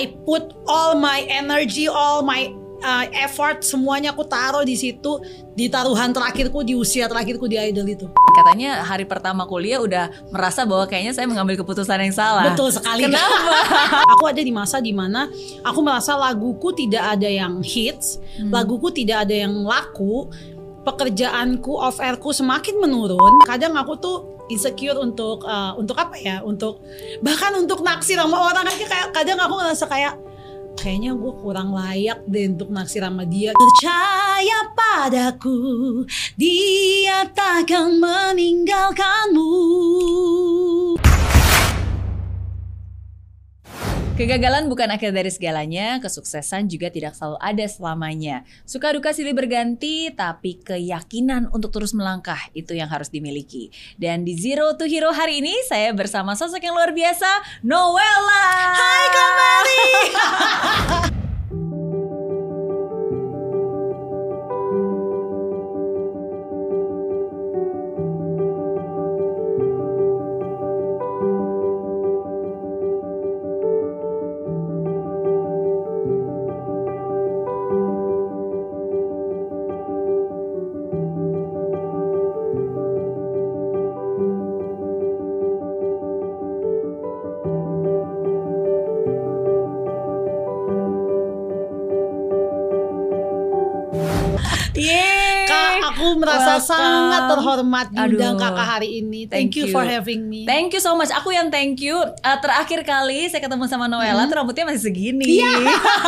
I put all my energy, all my uh, effort semuanya aku taruh di situ di taruhan terakhirku di usia terakhirku di idol itu. Katanya hari pertama kuliah udah merasa bahwa kayaknya saya mengambil keputusan yang salah. Betul sekali. Kenapa? aku ada di masa di mana aku merasa laguku tidak ada yang hits, hmm. laguku tidak ada yang laku, pekerjaanku off airku semakin menurun. Kadang aku tuh insecure untuk uh, untuk apa ya? Untuk bahkan untuk naksir sama orang aja kayak kadang aku ngerasa kayak kayaknya gue kurang layak deh untuk naksir sama dia. Percaya padaku, dia takkan meninggalkanmu. Kegagalan bukan akhir dari segalanya, kesuksesan juga tidak selalu ada selamanya. Suka duka silih berganti, tapi keyakinan untuk terus melangkah itu yang harus dimiliki. Dan di Zero to Hero hari ini, saya bersama sosok yang luar biasa, Noella. Hai kembali. terhormat diundang Aduh, kakak hari ini. Thank, thank you, you for having me. Thank you so much. Aku yang thank you. Uh, terakhir kali saya ketemu sama Noella, hmm. tuh rambutnya masih segini. Iya.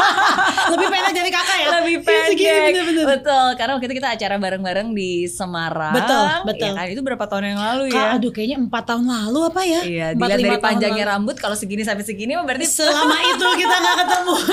Lebih pendek dari kakak ya. Lebih iya, pendek. Segini, bener -bener. Betul. Karena waktu itu kita acara bareng-bareng di Semarang. Betul. Betul. Ya kan itu berapa tahun yang lalu ya? Kak, aduh kayaknya empat tahun lalu apa ya? Iya. Dilihat dari panjangnya lalu. rambut kalau segini sampai segini berarti selama itu kita nggak ketemu.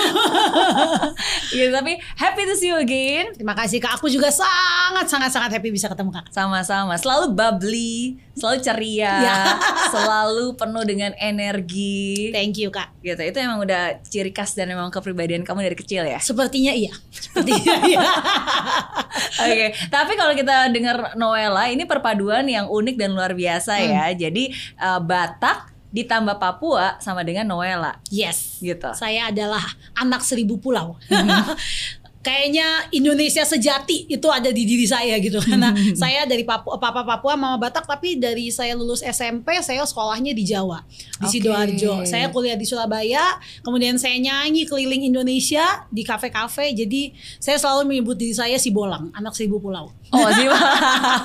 Iya tapi happy to see you again. Terima kasih kak. Aku juga sangat sangat sangat happy bisa ketemu kak. Sama-sama. Selalu bubbly, selalu ceria, ya. selalu penuh dengan energi. Thank you kak. Gitu. Itu emang udah ciri khas dan emang kepribadian kamu dari kecil ya. Sepertinya iya. Sepertinya iya. Oke. Okay. Tapi kalau kita dengar Noella, ini perpaduan yang unik dan luar biasa ya. hmm. ya. Jadi uh, Batak ditambah Papua sama dengan Noella. Yes. Gitu. Saya adalah anak seribu pulau. Kayaknya Indonesia sejati itu ada di diri saya gitu. Karena saya dari Papua Papa Papua Mama Batak tapi dari saya lulus SMP saya sekolahnya di Jawa di okay. sidoarjo. Saya kuliah di Surabaya kemudian saya nyanyi keliling Indonesia di kafe-kafe. Jadi saya selalu menyebut diri saya si Bolang anak seribu pulau. Oh si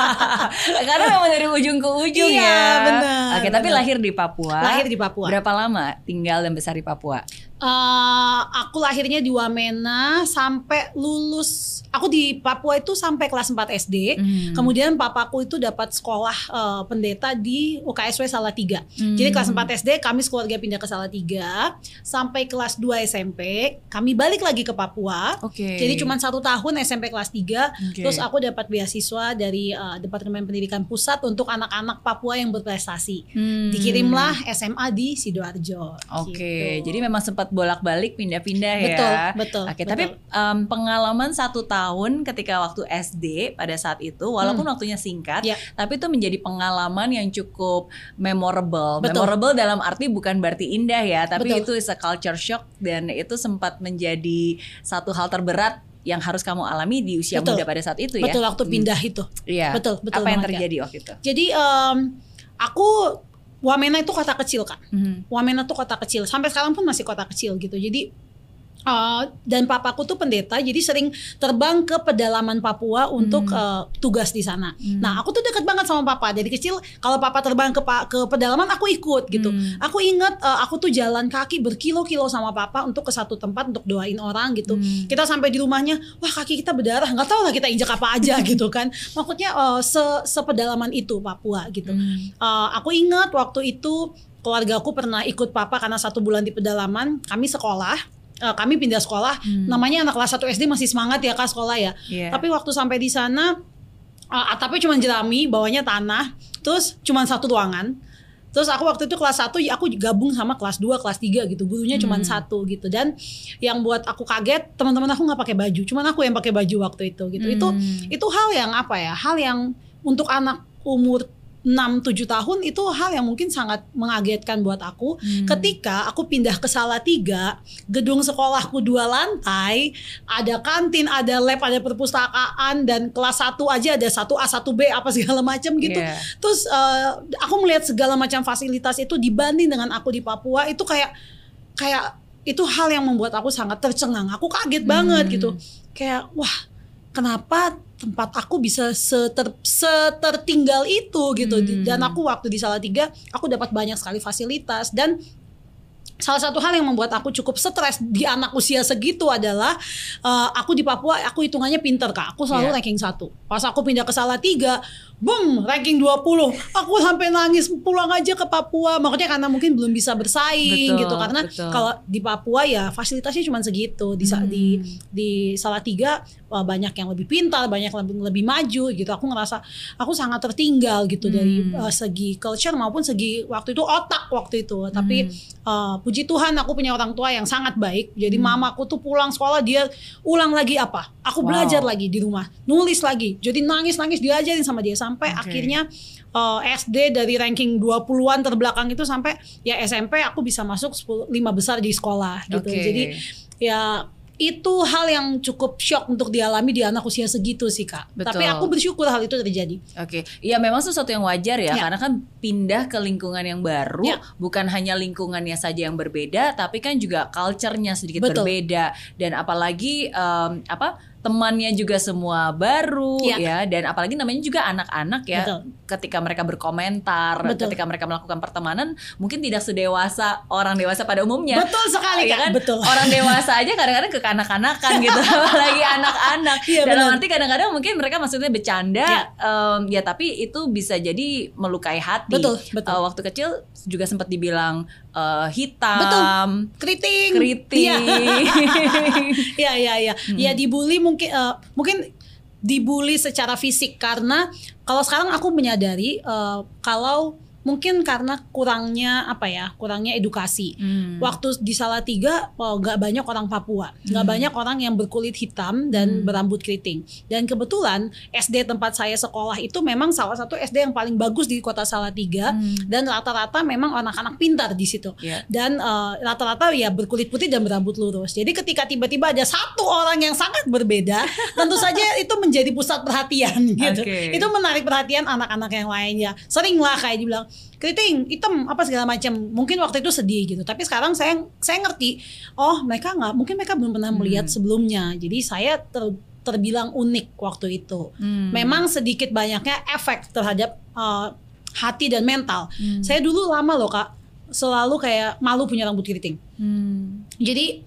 karena memang dari ujung ke ujung iya, ya. benar oke tapi lahir di Papua. Lahir di Papua. Berapa lama tinggal dan besar di Papua Uh, aku lahirnya di Wamena sampai lulus. Aku di Papua itu sampai kelas 4 SD. Hmm. Kemudian papaku itu dapat sekolah uh, pendeta di UKSW Salatiga. Hmm. Jadi kelas 4 SD kami sekeluarga pindah ke Salatiga. Sampai kelas 2 SMP kami balik lagi ke Papua. Okay. Jadi cuma satu tahun SMP kelas 3. Okay. Terus aku dapat beasiswa dari uh, Departemen Pendidikan Pusat untuk anak-anak Papua yang berprestasi. Hmm. Dikirimlah SMA di Sidoarjo. Oke. Okay. Gitu. Jadi memang sempat bolak-balik pindah-pindah ya. Betul, betul. Oke, tapi um, pengalaman satu tahun ketika waktu SD pada saat itu, walaupun hmm. waktunya singkat, yeah. tapi itu menjadi pengalaman yang cukup memorable. Betul. Memorable dalam arti bukan berarti indah ya, tapi betul. itu is a culture shock dan itu sempat menjadi satu hal terberat yang harus kamu alami di usia betul. muda pada saat itu ya. Betul waktu hmm. pindah hmm. itu. Iya. Betul, betul. Apa yang terjadi ya. waktu itu? Jadi um, aku Wamena itu kota kecil kan. Mm-hmm. Wamena itu kota kecil. Sampai sekarang pun masih kota kecil gitu. Jadi Uh, dan papaku tuh pendeta, jadi sering terbang ke pedalaman Papua untuk hmm. uh, tugas di sana. Hmm. Nah, aku tuh dekat banget sama papa. Dari kecil, kalau papa terbang ke ke pedalaman, aku ikut gitu. Hmm. Aku inget, uh, aku tuh jalan kaki berkilo-kilo sama papa untuk ke satu tempat untuk doain orang gitu. Hmm. Kita sampai di rumahnya, wah kaki kita berdarah, nggak tahu lah kita injak apa aja gitu kan. Maksudnya uh, se sepedalaman itu Papua gitu. Hmm. Uh, aku ingat waktu itu keluarga aku pernah ikut papa karena satu bulan di pedalaman. Kami sekolah uh, kami pindah sekolah hmm. namanya anak kelas 1 SD masih semangat ya kak sekolah ya yeah. tapi waktu sampai di sana uh, atapnya cuma jerami bawahnya tanah terus cuma satu ruangan Terus aku waktu itu kelas 1 ya aku gabung sama kelas 2, kelas 3 gitu. Gurunya cuma hmm. satu gitu. Dan yang buat aku kaget, teman-teman aku nggak pakai baju. Cuman aku yang pakai baju waktu itu gitu. Hmm. Itu itu hal yang apa ya? Hal yang untuk anak umur 6-7 tahun itu hal yang mungkin sangat mengagetkan buat aku hmm. ketika aku pindah ke Salatiga gedung sekolahku dua lantai ada kantin ada lab ada perpustakaan dan kelas 1 aja ada 1A 1B apa segala macam gitu yeah. terus uh, aku melihat segala macam fasilitas itu dibanding dengan aku di Papua itu kayak kayak itu hal yang membuat aku sangat tercengang aku kaget hmm. banget gitu kayak wah kenapa tempat aku bisa seter, setertinggal itu gitu hmm. dan aku waktu di Salatiga aku dapat banyak sekali fasilitas dan salah satu hal yang membuat aku cukup stres di anak usia segitu adalah uh, aku di Papua aku hitungannya pinter kak aku selalu yeah. ranking satu pas aku pindah ke Salatiga boom ranking 20 aku sampai nangis pulang aja ke Papua. Makanya karena mungkin belum bisa bersaing betul, gitu. Karena kalau di Papua ya fasilitasnya cuma segitu. Di hmm. di di Salatiga banyak yang lebih pintar banyak yang lebih, lebih maju gitu. Aku ngerasa aku sangat tertinggal gitu hmm. dari uh, segi culture maupun segi waktu itu otak waktu itu. Tapi uh, puji Tuhan aku punya orang tua yang sangat baik. Jadi hmm. mamaku tuh pulang sekolah dia ulang lagi apa? Aku wow. belajar lagi di rumah. Nulis lagi. Jadi nangis nangis diajarin sama dia sampai okay. akhirnya uh, eh, SD dari ranking 20-an terbelakang itu sampai ya SMP aku bisa masuk 10 5 besar di sekolah gitu. Okay. Jadi ya itu hal yang cukup shock untuk dialami di anak usia segitu sih kak. Betul. Tapi aku bersyukur hal itu terjadi. Oke, okay. ya memang sesuatu yang wajar ya, ya, karena kan pindah ke lingkungan yang baru, ya. bukan hanya lingkungannya saja yang berbeda, tapi kan juga culture-nya sedikit Betul. berbeda dan apalagi um, apa temannya juga semua baru ya, ya dan apalagi namanya juga anak-anak ya Betul. ketika mereka berkomentar Betul. ketika mereka melakukan pertemanan mungkin tidak sedewasa orang dewasa pada umumnya Betul sekali ya kan Betul. orang dewasa aja kadang-kadang kekanak-kanakan gitu apalagi anak-anak ya, dalam arti kadang-kadang mungkin mereka maksudnya bercanda ya. Um, ya tapi itu bisa jadi melukai hati Betul. Betul. Uh, waktu kecil juga sempat dibilang uh, hitam, Betul. keriting, keriting. Iya, iya, iya. Ya dibully mungkin uh, mungkin dibully secara fisik karena kalau sekarang aku menyadari uh, kalau mungkin karena kurangnya apa ya kurangnya edukasi hmm. waktu di Salatiga oh, nggak banyak orang Papua hmm. banyak orang yang berkulit hitam dan hmm. berambut keriting dan kebetulan SD tempat saya sekolah itu memang salah satu SD yang paling bagus di kota Salatiga hmm. dan rata-rata memang anak-anak pintar di situ yeah. dan uh, rata-rata ya berkulit putih dan berambut lurus jadi ketika tiba-tiba ada satu orang yang sangat berbeda tentu saja itu menjadi pusat perhatian gitu okay. itu menarik perhatian anak-anak yang lainnya seringlah kayak dibilang keriting hitam apa segala macam mungkin waktu itu sedih gitu tapi sekarang saya saya ngerti oh mereka nggak mungkin mereka belum pernah melihat hmm. sebelumnya jadi saya ter, terbilang unik waktu itu hmm. memang sedikit banyaknya efek terhadap uh, hati dan mental hmm. saya dulu lama loh kak selalu kayak malu punya rambut keriting hmm. jadi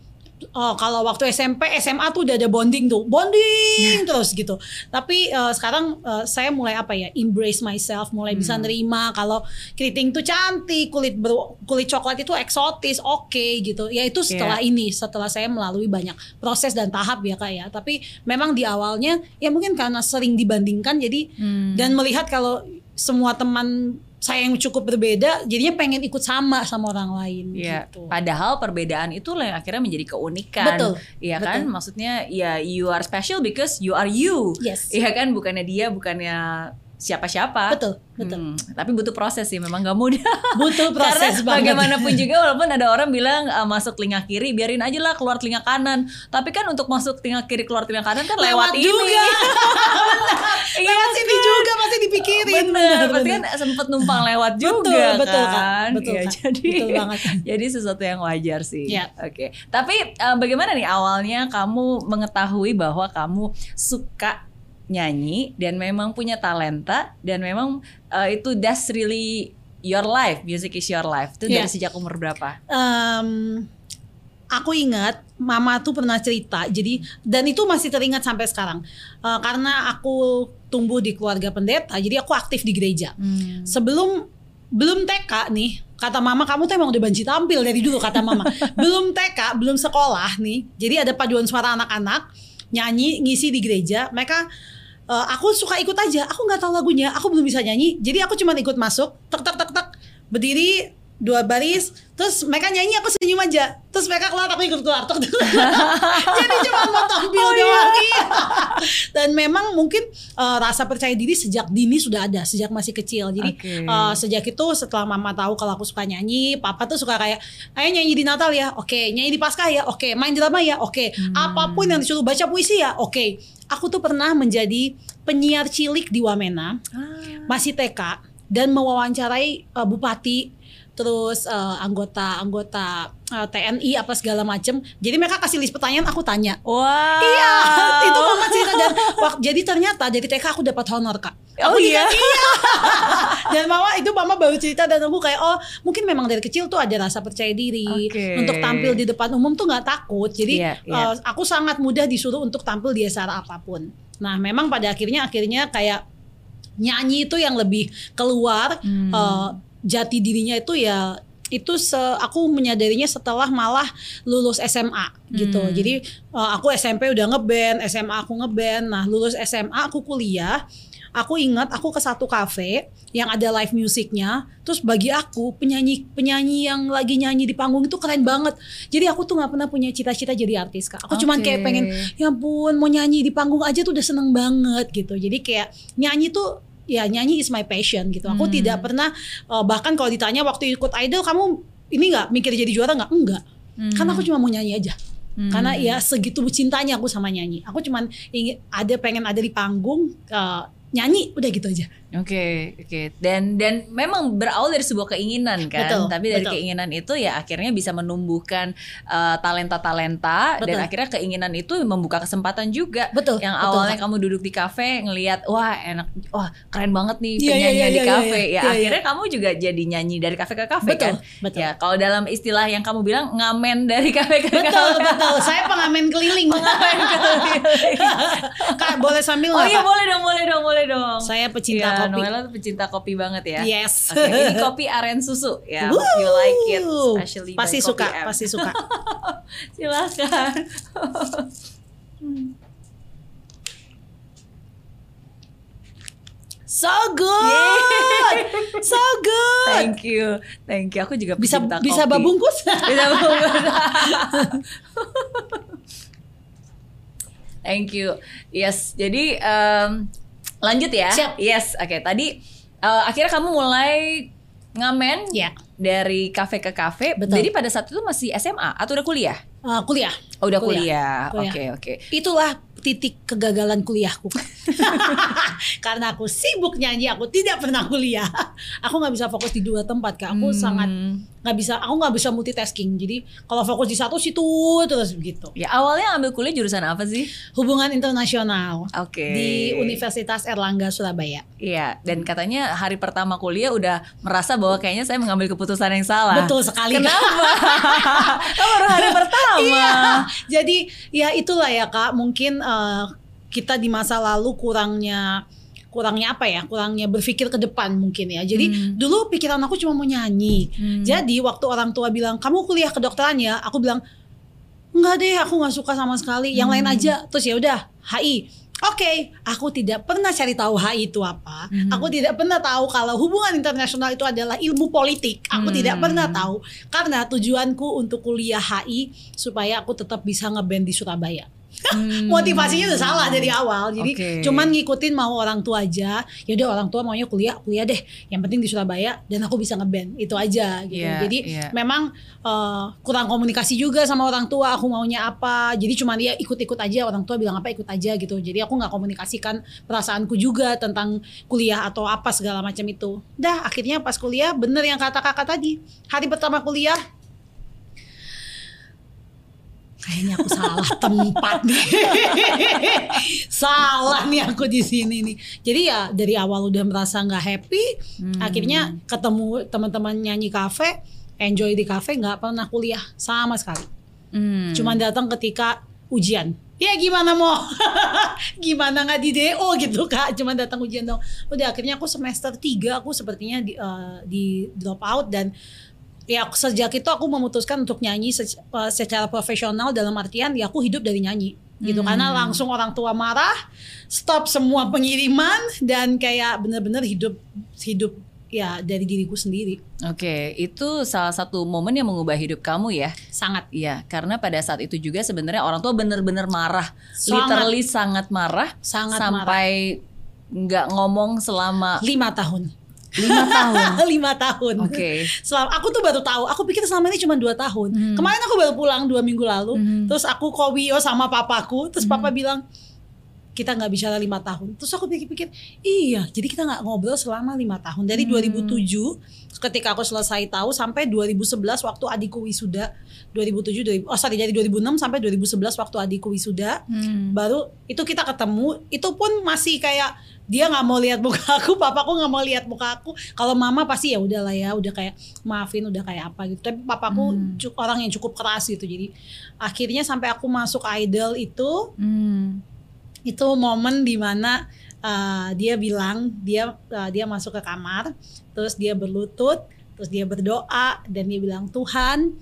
oh kalau waktu SMP SMA tuh udah ada bonding tuh bonding terus gitu tapi uh, sekarang uh, saya mulai apa ya embrace myself mulai hmm. bisa nerima kalau keriting tuh cantik kulit ber, kulit coklat itu eksotis oke okay, gitu ya itu setelah yeah. ini setelah saya melalui banyak proses dan tahap ya kak ya tapi memang di awalnya ya mungkin karena sering dibandingkan jadi hmm. dan melihat kalau semua teman saya yang cukup berbeda jadinya pengen ikut sama sama orang lain ya, gitu. Padahal perbedaan itu yang akhirnya menjadi keunikan. Betul. Iya kan? Maksudnya ya you are special because you are you. Yes. Iya kan? Bukannya dia, bukannya siapa-siapa. Betul, betul. Hmm, tapi butuh proses sih, memang gak mudah. Butuh proses Karena bagaimanapun juga walaupun ada orang bilang uh, masuk telinga kiri, biarin aja lah keluar telinga kanan. Tapi kan untuk masuk telinga kiri keluar telinga kanan kan lewat, lewat ini. juga. iya, lewat sini kan? juga masih dipikirin. Benar, berarti kan sempet numpang lewat juga betul, betul, kan. kan? Betul, ya, jadi betul banget. jadi sesuatu yang wajar sih. Ya. Oke. Okay. Tapi uh, bagaimana nih awalnya kamu mengetahui bahwa kamu suka nyanyi dan memang punya talenta dan memang uh, itu that's really your life music is your life itu yeah. dari sejak umur berapa? Um, aku ingat mama tuh pernah cerita jadi dan itu masih teringat sampai sekarang uh, karena aku tumbuh di keluarga pendeta jadi aku aktif di gereja hmm. sebelum belum TK nih kata mama kamu tuh emang udah banci tampil dari dulu kata mama belum TK belum sekolah nih jadi ada paduan suara anak-anak nyanyi ngisi di gereja mereka uh, aku suka ikut aja. Aku nggak tahu lagunya. Aku belum bisa nyanyi. Jadi aku cuma ikut masuk. Tek tek tek tek. Berdiri dua baris. Terus mereka nyanyi aku senyum aja. Terus mereka keluar aku ikut keluar. Jadi cuma mau tampil oh, doang. Iya. dan memang mungkin uh, rasa percaya diri sejak dini sudah ada sejak masih kecil. Jadi okay. uh, eh, sejak itu setelah mama tahu kalau aku suka nyanyi papa tuh suka kayak ayo nyanyi di Natal ya. Oke. Okay. nyanyi di Paskah ya. Oke. Okay. main drama ya. Oke. Okay. hmm. apa pun yang disuruh baca puisi ya oke. okay. Aku tuh pernah menjadi penyiar cilik di Wamena ah. masih TK dan mewawancarai uh, bupati terus uh, anggota-anggota uh, eh, TNI apa segala macem. Jadi mereka kasih list pertanyaan, aku tanya. Wow. Iya, itu mama cerita dan wah, jadi ternyata dari TK aku dapat honor kak. Oh iya. iya. dan mama itu mama baru cerita dan aku kayak oh mungkin memang dari kecil tuh ada rasa percaya diri okay. untuk tampil di depan umum tuh nggak takut. Jadi yeah, yeah. Uh, aku sangat mudah disuruh untuk tampil di acara apa pun. Nah memang pada akhirnya akhirnya kayak nyanyi itu yang lebih keluar. Hmm. Uh, jati dirinya itu ya itu se aku menyadarinya setelah malah lulus SMA gitu. Hmm. Jadi uh, aku SMP udah ngeband, SMA aku ngeband. Nah, lulus SMA aku kuliah. Aku ingat aku ke satu kafe yang ada live musiknya. Terus bagi aku penyanyi penyanyi yang lagi nyanyi di panggung itu keren banget. Jadi aku tuh nggak pernah punya cita-cita jadi artis kak. Aku okay. cuman kayak pengen ya ampun mau nyanyi di panggung aja tuh udah seneng banget gitu. Jadi kayak nyanyi tuh ya nyanyi is my passion gitu. Aku hmm. tidak pernah uh, bahkan kalau ditanya waktu ikut idol kamu ini nggak mikir jadi juara nggak? Enggak. Hmm. Karena aku cuma mau nyanyi aja. Hmm. Karena ya segitu cintanya aku sama nyanyi. Aku cuman ingin ada pengen ada di panggung uh, nyanyi udah gitu aja. Oke, okay, oke. Okay. Dan dan memang berawal dari sebuah keinginan kan, betul, tapi dari betul. keinginan itu ya akhirnya bisa menumbuhkan uh, talenta-talenta dan akhirnya keinginan itu membuka kesempatan juga. Betul. Yang awalnya betul. kamu duduk di kafe ngelihat wah enak, wah keren banget nih penyanyi yeah, yeah, yeah, di kafe. Yeah, yeah, ya yeah, akhirnya yeah. kamu juga jadi nyanyi dari kafe ke kafe betul, kan. Betul. Ya, kalau dalam istilah yang kamu bilang ngamen dari kafe ke betul, kafe. Betul, betul. Saya pengamen keliling. pengamen keliling. Kak, boleh sambil Oh iya, boleh dong, boleh dong, boleh dong. Saya pecinta ya, kopi. Noella tuh pecinta kopi banget ya. Yes. Okay, ini kopi aren susu ya. Woo! You like it, especially pasti suka, pasti suka. Silakan. So good, so good. Thank you, thank you. Aku juga bisa kopi. bisa babungkus. bisa babungkus. thank you. Yes, jadi um, Lanjut ya. Siap. Yes, oke. Okay. Tadi uh, akhirnya kamu mulai ngamen ya. Dari kafe ke kafe. Betul. Jadi pada saat itu masih SMA atau udah kuliah? Uh, kuliah. Oh, udah kuliah. Oke, oke. Okay, okay. Itulah titik kegagalan kuliahku. Karena aku sibuk nyanyi, aku tidak pernah kuliah. Aku nggak bisa fokus di dua tempat, kak. Aku hmm. sangat nggak bisa. Aku nggak bisa multitasking. Jadi kalau fokus di satu situ terus begitu. Ya awalnya ambil kuliah jurusan apa sih? Hubungan internasional. Oke. Okay. Di Universitas Erlangga Surabaya. Iya. Dan katanya hari pertama kuliah udah merasa bahwa kayaknya saya mengambil keputusan yang salah. Betul sekali. Kenapa? oh, baru hari pertama. Iya. Jadi ya itulah ya kak. Mungkin uh, kita di masa lalu kurangnya kurangnya apa ya kurangnya berpikir ke depan mungkin ya jadi hmm. dulu pikiran aku cuma mau nyanyi hmm. jadi waktu orang tua bilang kamu kuliah kedokteran ya aku bilang enggak deh aku nggak suka sama sekali yang hmm. lain aja terus ya udah HI Oke, okay, aku tidak pernah cari tahu HI itu apa. Hmm. Aku tidak pernah tahu kalau hubungan internasional itu adalah ilmu politik. Aku hmm. tidak pernah tahu karena tujuanku untuk kuliah HI supaya aku tetap bisa ngeband di Surabaya. Hmm. Motivasinya udah salah dari awal. Jadi okay. cuman ngikutin mau orang tua aja. Ya udah orang tua maunya kuliah, kuliah deh. Yang penting di Surabaya dan aku bisa ngeband. Itu aja gitu. Yeah, Jadi yeah. memang uh, kurang komunikasi juga sama orang tua aku maunya apa. Jadi cuman dia ikut-ikut aja orang tua bilang apa ikut aja gitu. Jadi aku nggak komunikasikan perasaanku juga tentang kuliah atau apa segala macam itu. Dah akhirnya pas kuliah bener yang kata kakak tadi. Hari pertama kuliah kayaknya aku salah tempat nih. salah nih aku di sini nih. Jadi ya dari awal udah merasa nggak happy, hmm. akhirnya ketemu teman-teman nyanyi kafe, enjoy di kafe, nggak pernah kuliah sama sekali. Hmm. Cuman datang ketika ujian. Ya gimana mau gimana nggak di DO gitu kak Cuman datang ujian dong Udah akhirnya aku semester 3 Aku sepertinya di, uh, di drop out Dan ya sejak itu aku memutuskan untuk nyanyi eh, secara profesional dalam artian ya aku hidup dari nyanyi gitu hmm. karena langsung orang tua marah stop semua pengiriman dan kayak bener-bener hidup hidup ya dari diriku sendiri. Oke, itu salah satu momen yang mengubah hidup kamu ya? Sangat. Iya, karena pada saat itu juga sebenarnya orang tua benar-benar marah, sangat. literally sangat marah, sangat sampai nggak ngomong selama lima tahun. Lima tahun lima tahun oke okay. selama aku tuh baru tahu aku pikir selama ini cuma dua tahun hmm. kemarin aku baru pulang dua minggu lalu hmm. terus aku kowio sama papaku terus hmm. papa bilang kita nggak bicara lima tahun. Terus aku pikir-pikir, iya, jadi kita nggak ngobrol selama lima tahun dari hmm. 2007 ketika aku selesai tahu sampai 2011 waktu adikku wisuda 2007 2000, oh sorry dari 2006 sampai 2011 waktu adikku wisuda hmm. baru itu kita ketemu itu pun masih kayak dia nggak mau lihat muka aku, papaku nggak mau lihat muka aku. Kalau mama pasti ya udahlah ya, udah kayak maafin, udah kayak apa gitu. Tapi papaku hmm. orang yang cukup keras gitu. Jadi akhirnya sampai aku masuk idol itu, hmm itu momen di mana uh, dia bilang dia uh, dia masuk ke kamar terus dia berlutut terus dia berdoa dan dia bilang Tuhan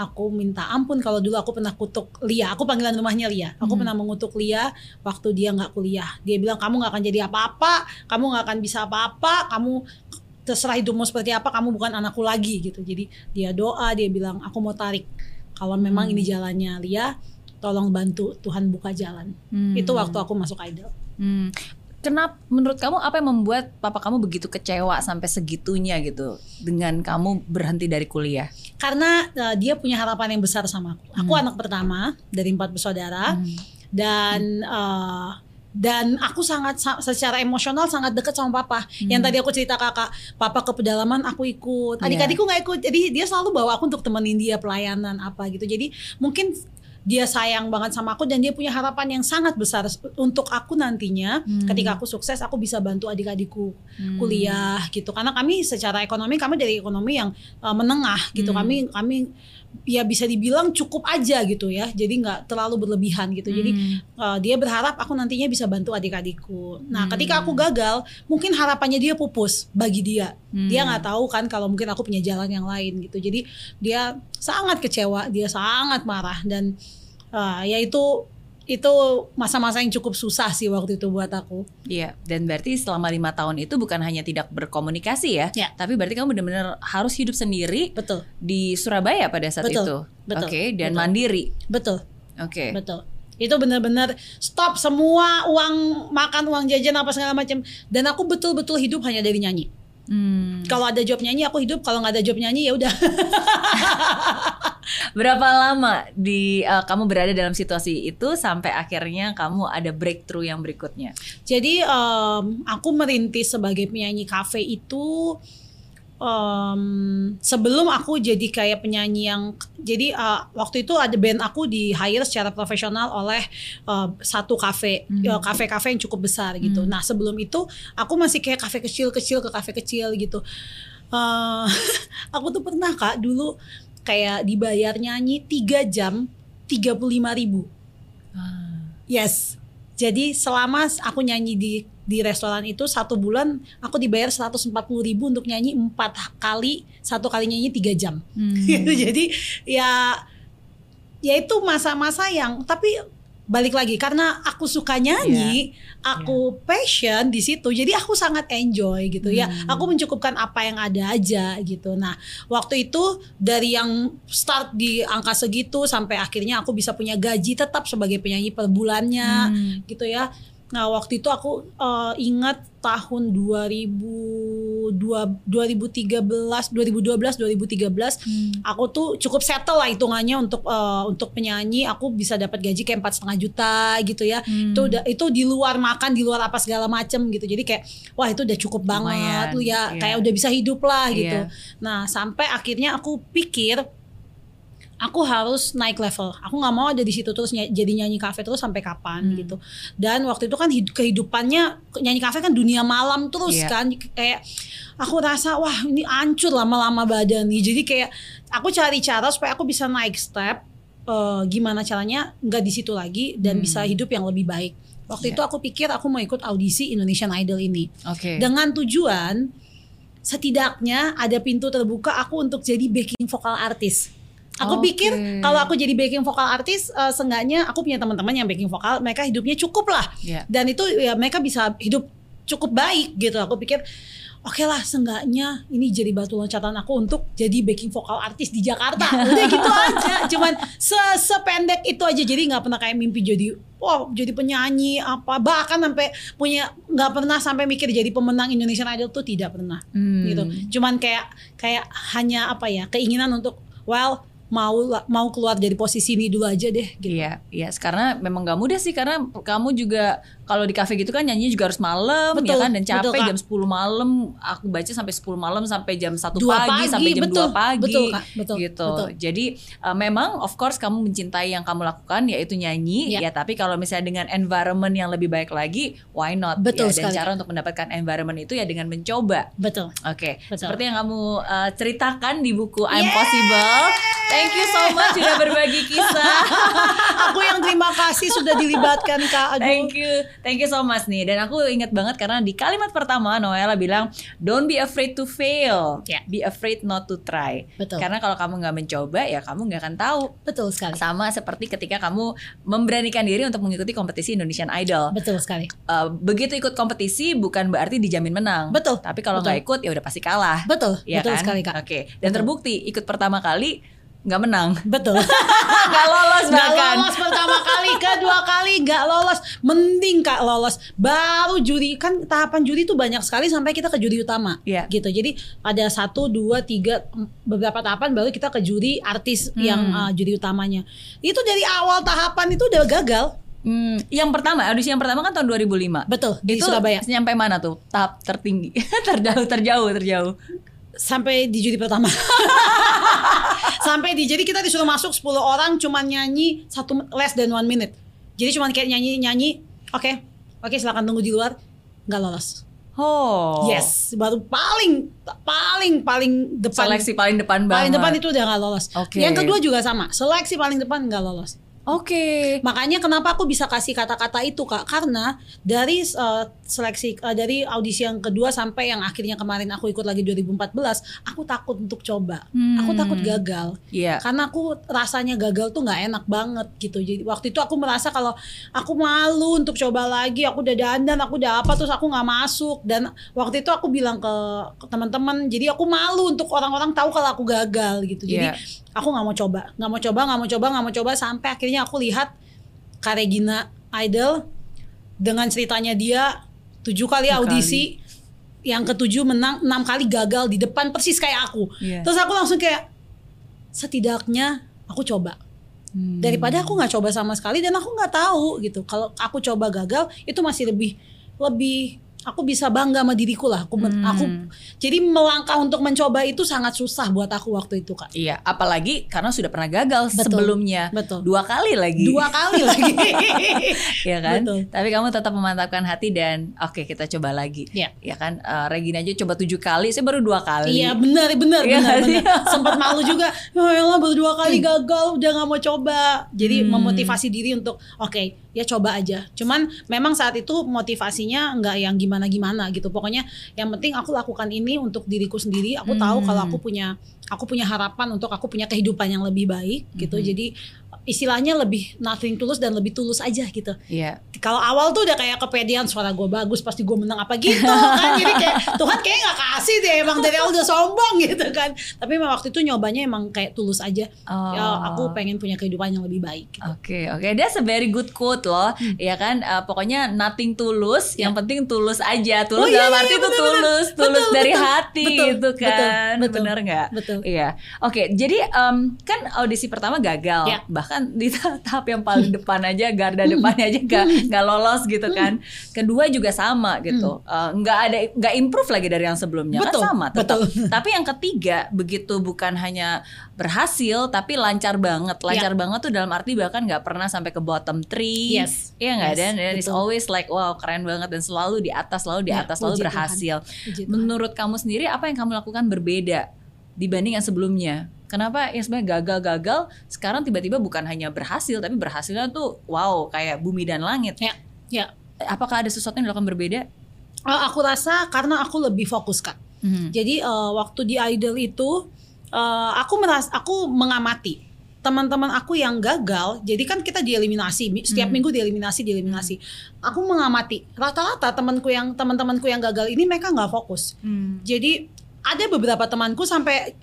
aku minta ampun kalau dulu aku pernah kutuk Lia aku panggilan rumahnya Lia aku hmm. pernah mengutuk Lia waktu dia nggak kuliah dia bilang kamu nggak akan jadi apa-apa kamu nggak akan bisa apa-apa kamu terserah hidupmu seperti apa kamu bukan anakku lagi gitu jadi dia doa dia bilang aku mau tarik kalau memang hmm. ini jalannya Lia tolong bantu Tuhan buka jalan. Hmm. Itu waktu aku masuk idol. Hmm. Kenapa menurut kamu apa yang membuat papa kamu begitu kecewa sampai segitunya gitu dengan kamu berhenti dari kuliah? Karena uh, dia punya harapan yang besar sama aku. Aku hmm. anak pertama dari empat bersaudara hmm. dan uh, dan aku sangat secara emosional sangat dekat sama papa. Hmm. Yang tadi aku cerita kakak, papa ke pedalaman aku ikut, adik-adikku nggak ikut. Jadi dia selalu bawa aku untuk temenin dia pelayanan apa gitu. Jadi mungkin dia sayang banget sama aku dan dia punya harapan yang sangat besar untuk aku nantinya hmm. ketika aku sukses aku bisa bantu adik-adikku hmm. kuliah gitu karena kami secara ekonomi kami dari ekonomi yang uh, menengah gitu hmm. kami kami ya bisa dibilang cukup aja gitu ya jadi nggak terlalu berlebihan gitu hmm. jadi uh, dia berharap aku nantinya bisa bantu adik-adikku nah hmm. ketika aku gagal mungkin harapannya dia pupus bagi dia hmm. dia nggak tahu kan kalau mungkin aku punya jalan yang lain gitu jadi dia sangat kecewa dia sangat marah dan uh, ya itu itu masa-masa yang cukup susah sih waktu itu buat aku. Iya, dan berarti selama lima tahun itu bukan hanya tidak berkomunikasi ya, ya. tapi berarti kamu benar-benar harus hidup sendiri. Betul. Di Surabaya pada saat betul, itu. Betul. Oke, okay, dan betul. mandiri. Betul. Oke. Okay. Betul. Itu benar-benar stop semua uang makan, uang jajan apa segala macam. Dan aku betul-betul hidup hanya dari nyanyi. Hmm. Kalau ada job nyanyi aku hidup, kalau nggak ada job nyanyi ya udah. Berapa lama di uh, kamu berada dalam situasi itu sampai akhirnya kamu ada breakthrough yang berikutnya? Jadi um, aku merintis sebagai penyanyi kafe itu um, sebelum aku jadi kayak penyanyi yang jadi uh, waktu itu ada band aku di hire secara profesional oleh uh, satu kafe hmm. uh, kafe-kafe yang cukup besar gitu. Hmm. Nah sebelum itu aku masih kayak kafe kecil-kecil ke kafe kecil gitu. Uh, aku tuh pernah kak dulu kayak dibayar nyanyi tiga jam tiga puluh lima ribu. Ah. Yes. Jadi selama aku nyanyi di di restoran itu satu bulan aku dibayar 140 ribu untuk nyanyi empat kali satu kali nyanyi tiga jam hmm. jadi ya ya itu masa-masa yang tapi balik lagi karena aku suka nyanyi, yeah. aku yeah. passion di situ. Jadi aku sangat enjoy gitu ya. hmm. ya. Aku mencukupkan apa yang ada aja gitu. Nah, waktu itu dari yang start di angka segitu sampai akhirnya aku bisa punya gaji tetap sebagai penyanyi per bulannya hmm. gitu ya. Nah waktu itu aku uh, ingat tahun 2002, 2013, 2012, 2013 hmm. aku tuh cukup settle lah hitungannya untuk uh, untuk penyanyi aku bisa dapat gaji kayak empat setengah juta gitu ya hmm. itu udah itu di luar makan di luar apa segala macem gitu jadi kayak wah itu udah cukup banget tuh ya yeah. kayak udah bisa hidup lah gitu yeah. nah sampai akhirnya aku pikir aku harus naik level. Aku nggak mau ada di situ terus ny jadi nyanyi kafe terus sampai kapan hmm. gitu. Dan waktu itu kan kehidupannya nyanyi kafe kan dunia malam terus yeah. kan kayak aku rasa wah ini hancur lama-lama badan nih. Jadi kayak aku cari cara supaya aku bisa naik step uh, gimana caranya nggak di situ lagi dan hmm. bisa hidup yang lebih baik. Waktu yeah. itu aku pikir aku mau ikut audisi Indonesian Idol ini. Okay. Dengan tujuan setidaknya ada pintu terbuka aku untuk jadi backing vokal artis. Aku okay. pikir kalau aku jadi backing vokal artis, uh, seenggaknya aku punya teman-teman yang backing vokal, mereka hidupnya cukup lah. Yeah. Dan itu ya mereka bisa hidup cukup baik gitu. Aku pikir oke okay lah seenggaknya ini jadi batu loncatan aku untuk jadi backing vokal artis di Jakarta udah gitu aja cuman se sependek itu aja jadi nggak pernah kayak mimpi jadi wow jadi penyanyi apa bahkan sampai punya nggak pernah sampai mikir jadi pemenang Indonesian Idol tuh tidak pernah hmm. gitu cuman kayak kayak hanya apa ya keinginan untuk well mau mau keluar dari posisi ini dulu aja deh gitu. Iya, iya karena memang gak mudah sih karena kamu juga kalau di kafe gitu kan nyanyi juga harus malam ya kan dan capek betul, jam 10 malam aku baca sampai 10 malam sampai jam 1 pagi, pagi sampai jam betul, 2 pagi betul, Kak, betul, gitu. Betul. Jadi uh, memang of course kamu mencintai yang kamu lakukan yaitu nyanyi ya, ya tapi kalau misalnya dengan environment yang lebih baik lagi why not betul ya dan sekali. cara untuk mendapatkan environment itu ya dengan mencoba. Betul. Oke. Okay. Seperti yang kamu uh, ceritakan di buku I'm yeah. Possible. Thank you so much sudah berbagi kisah. aku yang terima kasih sudah dilibatkan Kak. Aduh. Thank you. Thank you so much nih. Dan aku ingat banget karena di kalimat pertama Noella bilang, "Don't be afraid to fail. Yeah. Be afraid not to try." Betul. Karena kalau kamu nggak mencoba ya kamu nggak akan tahu. Betul sekali. Sama seperti ketika kamu memberanikan diri untuk mengikuti kompetisi Indonesian Idol. Betul sekali. Uh, begitu ikut kompetisi bukan berarti dijamin menang. Betul. Tapi kalau nggak ikut ya udah pasti kalah. Betul. Ya Betul kan? sekali kak. Oke. Okay. Dan Betul. terbukti ikut pertama kali nggak menang. Betul. nggak lolos bahkan. Nggak lolos pertama kali, kedua kali nggak lolos. Mending kak lolos. Baru juri kan tahapan juri itu banyak sekali sampai kita ke juri utama. Yeah. Gitu. Jadi ada satu, dua, tiga beberapa tahapan baru kita ke juri artis hmm. yang uh, juri utamanya. Itu dari awal tahapan itu udah gagal. Hmm, yang pertama audisi yang pertama kan tahun 2005. Betul di itu Surabaya. Sampai mana tuh tahap tertinggi, terjauh, terjauh, terjauh sampai di juri pertama. sampai di jadi kita disuruh masuk 10 orang cuman nyanyi satu less than one minute. Jadi cuman kayak nyanyi nyanyi, oke, okay, oke okay, silakan tunggu di luar, nggak lolos. Oh. Yes, baru paling paling paling depan. Seleksi paling depan banget. Paling depan itu udah nggak lolos. Okay. Yang kedua juga sama, seleksi paling depan nggak lolos. Oke. Okay. Makanya kenapa aku bisa kasih kata-kata itu kak? Karena dari uh, seleksi uh, dari audisi yang kedua sampai yang akhirnya kemarin aku ikut lagi 2014, aku takut untuk coba. Hmm. Aku takut gagal. Iya. Yeah. Karena aku rasanya gagal tuh nggak enak banget gitu. Jadi waktu itu aku merasa kalau aku malu untuk coba lagi. Aku udah dandan, aku udah apa terus aku nggak masuk. Dan waktu itu aku bilang ke, ke teman-teman, jadi aku malu untuk orang-orang tahu kalau aku gagal gitu. Jadi yeah. Aku nggak mau coba, nggak mau coba, nggak mau coba, nggak mau coba sampai akhirnya aku lihat Karegina Idol dengan ceritanya dia tujuh kali audisi kali. yang ketujuh menang enam kali gagal di depan persis kayak aku yeah. terus aku langsung kayak setidaknya aku coba hmm. daripada aku nggak coba sama sekali dan aku nggak tahu gitu kalau aku coba gagal itu masih lebih lebih aku bisa bangga sama diriku lah. Aku hmm. aku jadi melangkah untuk mencoba itu sangat susah buat aku waktu itu kak. Iya, apalagi karena sudah pernah gagal betul, sebelumnya. Betul. Dua kali lagi. Dua kali lagi. Iya kan. Betul. Tapi kamu tetap memantapkan hati dan oke okay, kita coba lagi. Iya. Ya kan. Uh, Regina aja coba tujuh kali, saya baru dua kali. Iya benar benar ya, benar benar. Sempat malu juga. Ya Allah baru dua kali gagal, udah nggak mau coba. Jadi hmm. memotivasi diri untuk oke okay, ya coba aja. Cuman memang saat itu motivasinya nggak yang gimana-gimana gitu. Pokoknya yang penting aku lakukan ini untuk diriku sendiri. Aku hmm. tahu kalau aku punya aku punya harapan untuk aku punya kehidupan yang lebih baik gitu. Hmm. Jadi istilahnya lebih nothing tulus dan lebih tulus aja gitu. Iya. Yeah. Kalau awal tuh udah kayak kepedean suara gue bagus pasti gue menang apa gitu kan. Jadi kayak Tuhan kayak nggak kasih deh emang dari awal udah sombong gitu kan. Tapi emang waktu itu nyobanya emang kayak tulus aja. Oh. Ya aku pengen punya kehidupan yang lebih baik. Oke gitu. oke okay, okay. that's a very good quote loh. Hmm. Ya kan uh, pokoknya nothing tulus, yeah. yang penting tulus aja. Tulus oh, iya, dalam iya, arti itu tulus, betul, tulus betul, dari betul, hati betul, gitu kan. Betul, betul, Bener nggak? Betul. Iya. Oke okay, jadi um, kan audisi pertama gagal. Yeah. Bahkan di tahap yang paling depan aja garda depannya aja gak nggak lolos gitu kan. Kedua juga sama gitu. Uh, nggak ada nggak improve lagi dari yang sebelumnya. Betul, kan sama tetap. betul. tapi yang ketiga begitu bukan hanya berhasil tapi lancar banget. Lancar yeah. banget tuh dalam arti bahkan nggak pernah sampai ke bottom three. Yes. Iya nggak yes, dan dan it's always like wow keren banget dan selalu di atas selalu di ya, atas selalu berhasil. menurut kamu sendiri apa yang kamu lakukan berbeda dibanding yang sebelumnya Kenapa yang sebenarnya gagal-gagal sekarang tiba-tiba bukan hanya berhasil tapi berhasilnya tuh wow kayak bumi dan langit. Ya, ya. Apakah ada sesuatu yang dilakukan berbeda? Uh, aku rasa karena aku lebih fokus kak. Mm-hmm. Jadi uh, waktu di idol itu uh, aku meras aku mengamati teman-teman aku yang gagal, jadi kan kita dieliminasi setiap hmm. minggu dieliminasi dieliminasi. Aku mengamati rata-rata temanku yang teman-temanku yang gagal ini mereka nggak fokus. Hmm. Jadi ada beberapa temanku sampai,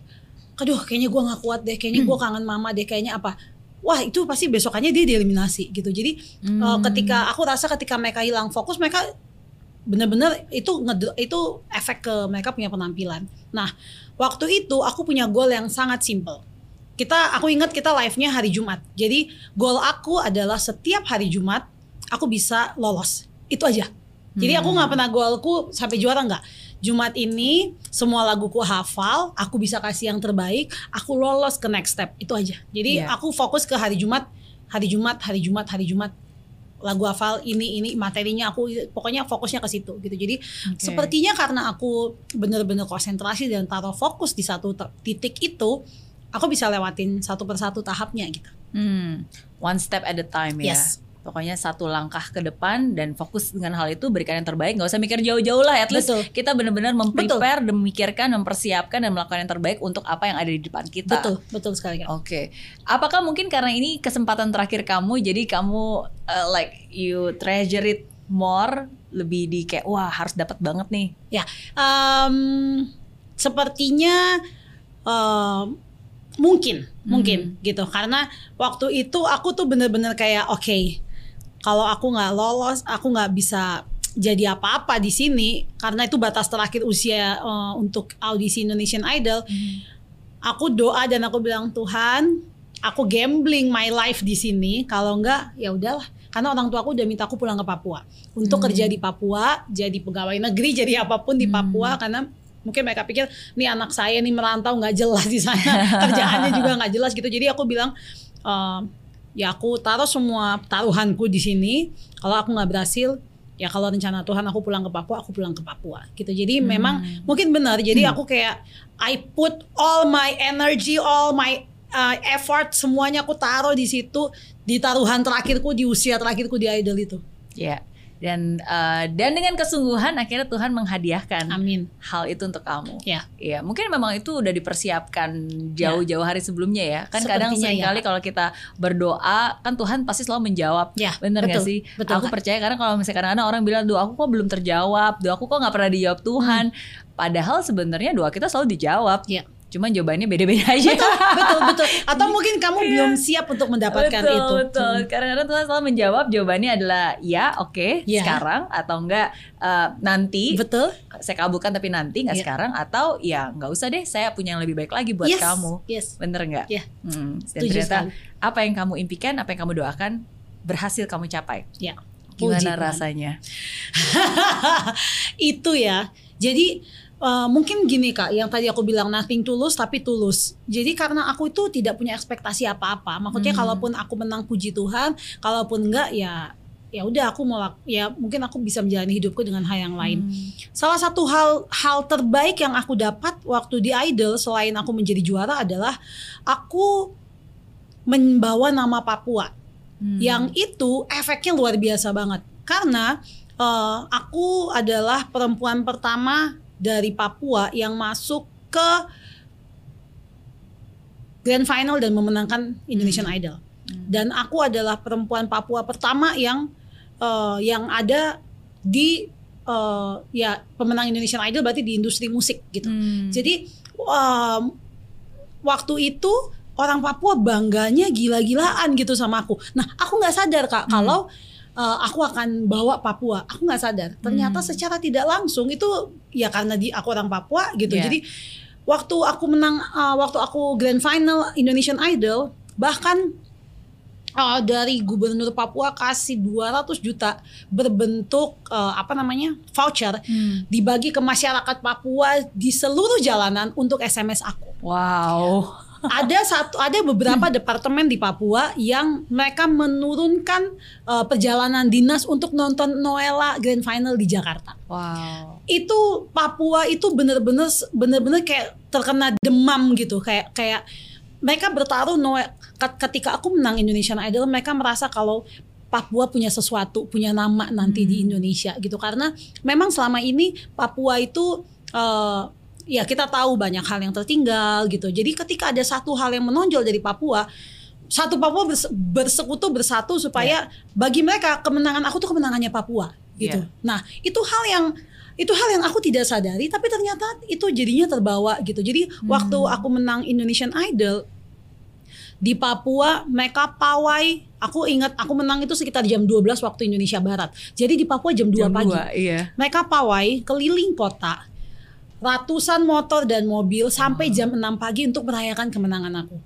aduh kayaknya gue nggak kuat deh, kayaknya gue hmm. kangen mama deh, kayaknya apa? Wah itu pasti besokannya dia dieliminasi gitu. Jadi hmm. uh, ketika aku rasa ketika mereka hilang fokus, mereka bener-bener itu itu efek ke mereka punya penampilan. Nah waktu itu aku punya goal yang sangat simple kita aku ingat kita live-nya hari Jumat. Jadi goal aku adalah setiap hari Jumat aku bisa lolos. Itu aja. Jadi aku nggak pernah goalku sampai juara nggak. Jumat ini semua laguku hafal, aku bisa kasih yang terbaik, aku lolos ke next step. Itu aja. Jadi yeah. aku fokus ke hari Jumat, hari Jumat, hari Jumat, hari Jumat lagu hafal ini ini materinya aku pokoknya fokusnya ke situ gitu jadi okay. sepertinya karena aku bener-bener konsentrasi dan taruh fokus di satu titik itu aku bisa lewatin satu persatu tahapnya gitu. Hmm, one step at a time ya. Yes. Pokoknya satu langkah ke depan dan fokus dengan hal itu berikan yang terbaik. Gak usah mikir jauh-jauh lah. At least Betul. kita benar-benar memprepare, dan memikirkan, mempersiapkan dan melakukan yang terbaik untuk apa yang ada di depan kita. Betul, betul sekali. Oke. Okay. Apakah mungkin karena ini kesempatan terakhir kamu, jadi kamu uh, like you treasure it more, lebih di kayak wah harus dapat banget nih. Ya, um, sepertinya um, mungkin hmm. mungkin gitu karena waktu itu aku tuh bener-bener kayak oke okay, kalau aku nggak lolos aku nggak bisa jadi apa-apa di sini karena itu batas terakhir usia uh, untuk audisi Indonesian Idol hmm. aku doa dan aku bilang Tuhan aku gambling my life di sini kalau enggak ya udahlah karena orang tua aku udah minta aku pulang ke Papua untuk hmm. kerja di Papua jadi pegawai negeri jadi apa pun di Papua hmm. karena mungkin mereka pikir nih anak saya nih merantau nggak jelas di sana kerjaannya juga nggak jelas gitu jadi aku bilang uh, ya aku taruh semua taruhanku di sini. Kalau aku nggak berhasil ya kalau rencana Tuhan aku pulang ke Papua aku pulang ke Papua gitu. Jadi hmm. memang mungkin benar. Jadi hmm. aku kayak I put all my energy all my uh, effort semuanya aku taruh di situ di taruhan terakhirku di usia terakhirku di idol itu. Ya. yeah dan uh, dan dengan kesungguhan akhirnya Tuhan menghadiahkan Amin. hal itu untuk kamu. Ya. Ya, mungkin memang itu udah dipersiapkan jauh-jauh hari sebelumnya ya. Kan Sepertinya kadang sering kali ya. kalau kita berdoa kan Tuhan pasti selalu menjawab. Ya, Bener betul, gak sih? Betul, aku percaya karena kalau misalnya kadang-kadang orang bilang doa aku kok belum terjawab, doa aku kok nggak pernah dijawab Tuhan. Hmm. Padahal sebenarnya doa kita selalu dijawab. Ya Cuman jawabannya beda-beda aja. Betul, betul, betul. Atau mungkin kamu yeah. belum siap untuk mendapatkan betul, itu. Betul, hmm. Karena Tuhan selalu menjawab jawabannya adalah ya, oke, okay, yeah. sekarang atau enggak uh, nanti. Betul. Saya kabulkan tapi nanti enggak yeah. sekarang atau ya enggak usah deh, saya punya yang lebih baik lagi buat yes. kamu. Yes. Bener enggak? Iya. Yeah. Hmm. Dan Setuju ternyata sekali. apa yang kamu impikan, apa yang kamu doakan berhasil kamu capai. Ya. Yeah. Gimana rasanya? itu ya. Jadi Uh, mungkin gini kak, yang tadi aku bilang nothing tulus tapi tulus. Jadi karena aku itu tidak punya ekspektasi apa-apa. Maksudnya hmm. kalaupun aku menang puji Tuhan, kalaupun enggak ya ya udah aku mau ya mungkin aku bisa menjalani hidupku dengan hal yang lain. Hmm. Salah satu hal hal terbaik yang aku dapat waktu di Idol selain aku menjadi juara adalah aku membawa nama Papua. Hmm. Yang itu efeknya luar biasa banget. Karena uh, aku adalah perempuan pertama dari Papua yang masuk ke grand final dan memenangkan Indonesian hmm. Idol. Hmm. Dan aku adalah perempuan Papua pertama yang uh, yang ada di uh, ya pemenang Indonesian Idol berarti di industri musik gitu. Hmm. Jadi um, waktu itu orang Papua bangganya gila-gilaan gitu sama aku. Nah, aku nggak sadar kak hmm. kalau uh, aku akan bawa Papua. Aku nggak sadar. Ternyata hmm. secara tidak langsung itu ya karena di aku orang Papua gitu. Yeah. Jadi waktu aku menang, uh, waktu aku grand final Indonesian Idol, bahkan uh, dari gubernur Papua kasih 200 juta berbentuk uh, apa namanya voucher hmm. dibagi ke masyarakat Papua di seluruh jalanan untuk SMS aku. Wow ada satu ada beberapa departemen di Papua yang mereka menurunkan uh, perjalanan dinas untuk nonton Noella Grand Final di Jakarta. Wow. Itu Papua itu bener-bener bener-bener kayak terkena demam gitu kayak kayak mereka bertaruh Noel ketika aku menang Indonesian Idol mereka merasa kalau Papua punya sesuatu, punya nama nanti hmm. di Indonesia gitu karena memang selama ini Papua itu uh, ya kita tahu banyak hal yang tertinggal gitu. Jadi ketika ada satu hal yang menonjol dari Papua, satu Papua bersekutu bersatu supaya yeah. bagi mereka kemenangan aku tuh kemenangannya Papua gitu. Yeah. Nah, itu hal yang itu hal yang aku tidak sadari tapi ternyata itu jadinya terbawa gitu. Jadi hmm. waktu aku menang Indonesian Idol di Papua mereka pawai aku ingat aku menang itu sekitar jam 12 waktu Indonesia Barat jadi di Papua jam 2 jam pagi 2, iya. mereka pawai keliling kota ratusan motor dan mobil sampai jam 6 pagi untuk merayakan kemenangan aku